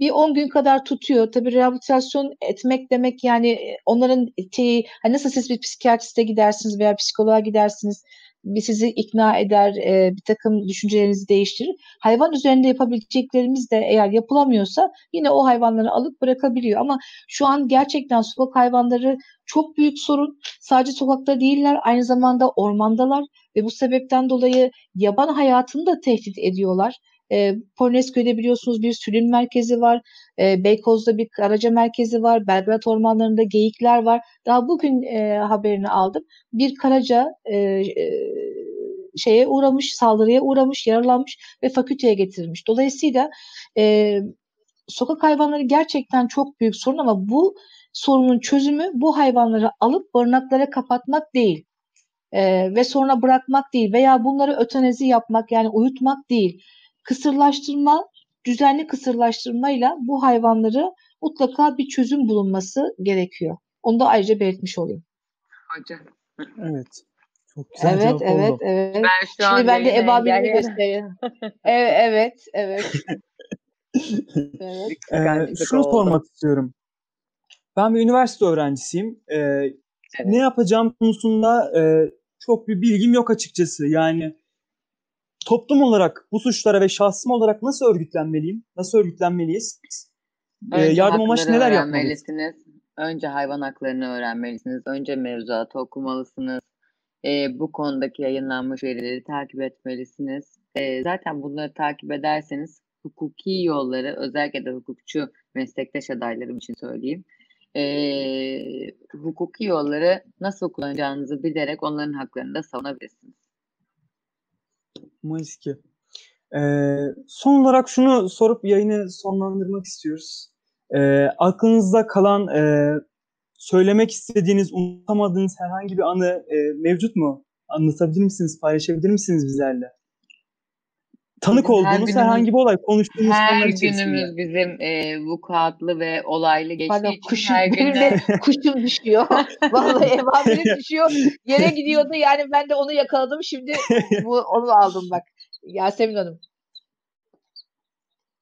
Bir 10 gün kadar tutuyor. Tabii rehabilitasyon etmek demek yani onların şeyi, hani nasıl siz bir psikiyatriste gidersiniz veya psikoloğa gidersiniz bir sizi ikna eder, e, bir takım düşüncelerinizi değiştirir. Hayvan üzerinde yapabileceklerimiz de eğer yapılamıyorsa yine o hayvanları alıp bırakabiliyor. Ama şu an gerçekten sokak hayvanları çok büyük sorun. Sadece sokakta değiller, aynı zamanda ormandalar ve bu sebepten dolayı yaban hayatını da tehdit ediyorlar. E, Polonezköy'de biliyorsunuz bir sülün merkezi var. E, Beykoz'da bir karaca merkezi var. Belgrad ormanlarında geyikler var. Daha bugün e, haberini aldım. Bir karaca e, e, şeye uğramış, saldırıya uğramış, yaralanmış ve fakülteye getirilmiş. Dolayısıyla e, sokak hayvanları gerçekten çok büyük sorun ama bu sorunun çözümü bu hayvanları alıp barınaklara kapatmak değil e, ve sonra bırakmak değil veya bunları ötenezi yapmak yani uyutmak değil. Kısırlaştırma, düzenli kısırlaştırmayla bu hayvanları mutlaka bir çözüm bulunması gerekiyor. Onu da ayrıca belirtmiş olayım. Hocam. Evet. Çok güzel Evet, cevap evet, oldu. evet. Ben şu an Şimdi ben de engel- göstereyim. evet, evet, evet. evet. Ee, şunu oldu. sormak istiyorum. Ben bir üniversite öğrencisiyim. Ee, Ne yapacağım konusunda e, çok bir bilgim yok açıkçası. Yani toplum olarak bu suçlara ve şahsım olarak nasıl örgütlenmeliyim? Nasıl örgütlenmeliyiz? Ee, Önce yardım amaçlı neler yapmalıyız? Önce hayvan haklarını öğrenmelisiniz. Önce mevzuatı okumalısınız. Ee, bu konudaki yayınlanmış verileri takip etmelisiniz. Ee, zaten bunları takip ederseniz hukuki yolları özellikle de hukukçu meslektaş adaylarım için söyleyeyim. Ee, hukuki yolları nasıl kullanacağınızı bilerek onların haklarını da savunabilirsiniz. Umarız ki. Ee, son olarak şunu sorup yayını sonlandırmak istiyoruz. Ee, aklınızda kalan, e, söylemek istediğiniz, unutamadığınız herhangi bir anı e, mevcut mu? Anlatabilir misiniz, paylaşabilir misiniz bizlerle? Tanık Bizim her olduğunuz günümüz- herhangi bir olay, konuştuğumuz Her konular içerisinde. günümüz bizim e, vukuatlı ve olaylı geçtiği Pardon, için kuşum, her günde de kuşum düşüyor. Vallahi evamirim düşüyor. Yere gidiyordu yani ben de onu yakaladım. Şimdi bu, onu aldım bak. Yasemin Hanım.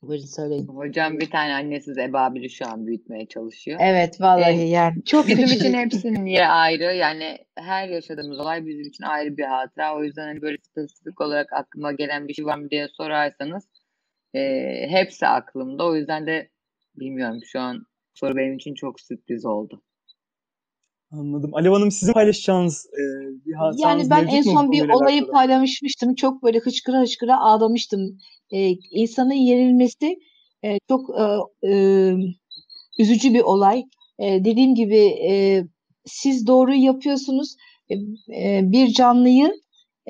Buyurun söyleyin. hocam bir tane annesiz ebabili şu an büyütmeye çalışıyor. Evet vallahi Evet. yani çok Bizim için hepsinin yeri ayrı. Yani her yaşadığımız olay bizim için ayrı bir hatıra. O yüzden hani böyle spesifik olarak aklıma gelen bir şey var mı diye sorarsanız e, hepsi aklımda. O yüzden de bilmiyorum şu an soru benim için çok sürpriz oldu. Anladım. Alev Hanım sizin paylaşacağınız e, bir hatıranız Yani ben en son bir olayı alakalı? paylaşmıştım. Çok böyle hıçkıra hıçkıra ağlamıştım. Ee, insanın yenilmesi e, çok e, e, üzücü bir olay. E, dediğim gibi e, siz doğru yapıyorsunuz. E, e, bir canlıyı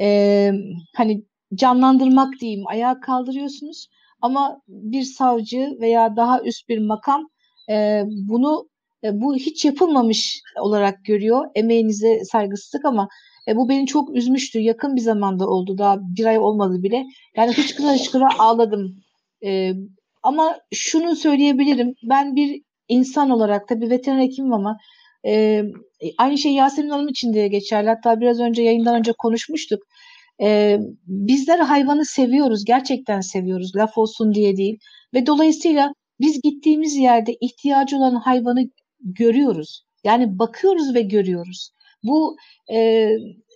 e, hani canlandırmak diyeyim ayağa kaldırıyorsunuz. Ama bir savcı veya daha üst bir makam e, bunu e, bu hiç yapılmamış olarak görüyor. Emeğinize saygısızlık ama e, bu beni çok üzmüştü. Yakın bir zamanda oldu. Daha bir ay olmadı bile. Yani hıçkıra hıçkıra ağladım. E, ama şunu söyleyebilirim. Ben bir insan olarak tabii veteriner hekimim ama e, aynı şey Yasemin Hanım için de geçerli. Hatta biraz önce yayından önce konuşmuştuk. E, bizler hayvanı seviyoruz. Gerçekten seviyoruz. Laf olsun diye değil. Ve dolayısıyla biz gittiğimiz yerde ihtiyacı olan hayvanı görüyoruz. Yani bakıyoruz ve görüyoruz. Bu e,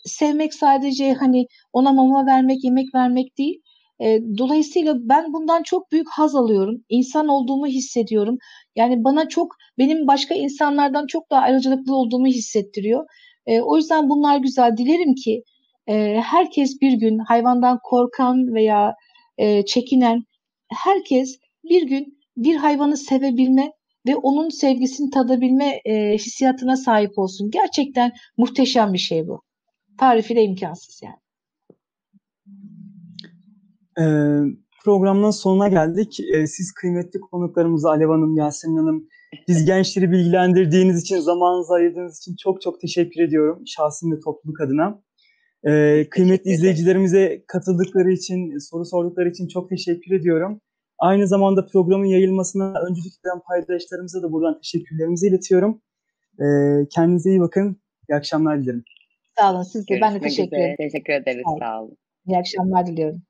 sevmek sadece hani ona mama vermek, yemek vermek değil. E, dolayısıyla ben bundan çok büyük haz alıyorum. İnsan olduğumu hissediyorum. Yani bana çok benim başka insanlardan çok daha ayrıcalıklı olduğumu hissettiriyor. E, o yüzden bunlar güzel. Dilerim ki e, herkes bir gün hayvandan korkan veya e, çekinen herkes bir gün bir hayvanı sevebilme ve onun sevgisini tadabilme e, hissiyatına sahip olsun. Gerçekten muhteşem bir şey bu. Tarifiyle imkansız yani. Ee, programın sonuna geldik. Ee, siz kıymetli konuklarımıza Alev Hanım, Yasemin Hanım, biz gençleri bilgilendirdiğiniz için, zamanınızı ayırdığınız için çok çok teşekkür ediyorum. Şahsım ve topluluk adına. Ee, kıymetli izleyicilerimize katıldıkları için, soru sordukları için çok teşekkür ediyorum. Aynı zamanda programın yayılmasına öncülük eden paydaşlarımıza da buradan teşekkürlerimizi iletiyorum. Ee, kendinize iyi bakın. İyi akşamlar dilerim. Sağ olun siz de. Ben de teşekkür ederim. Teşekkür ederiz. Sağ olun. İyi akşamlar diliyorum.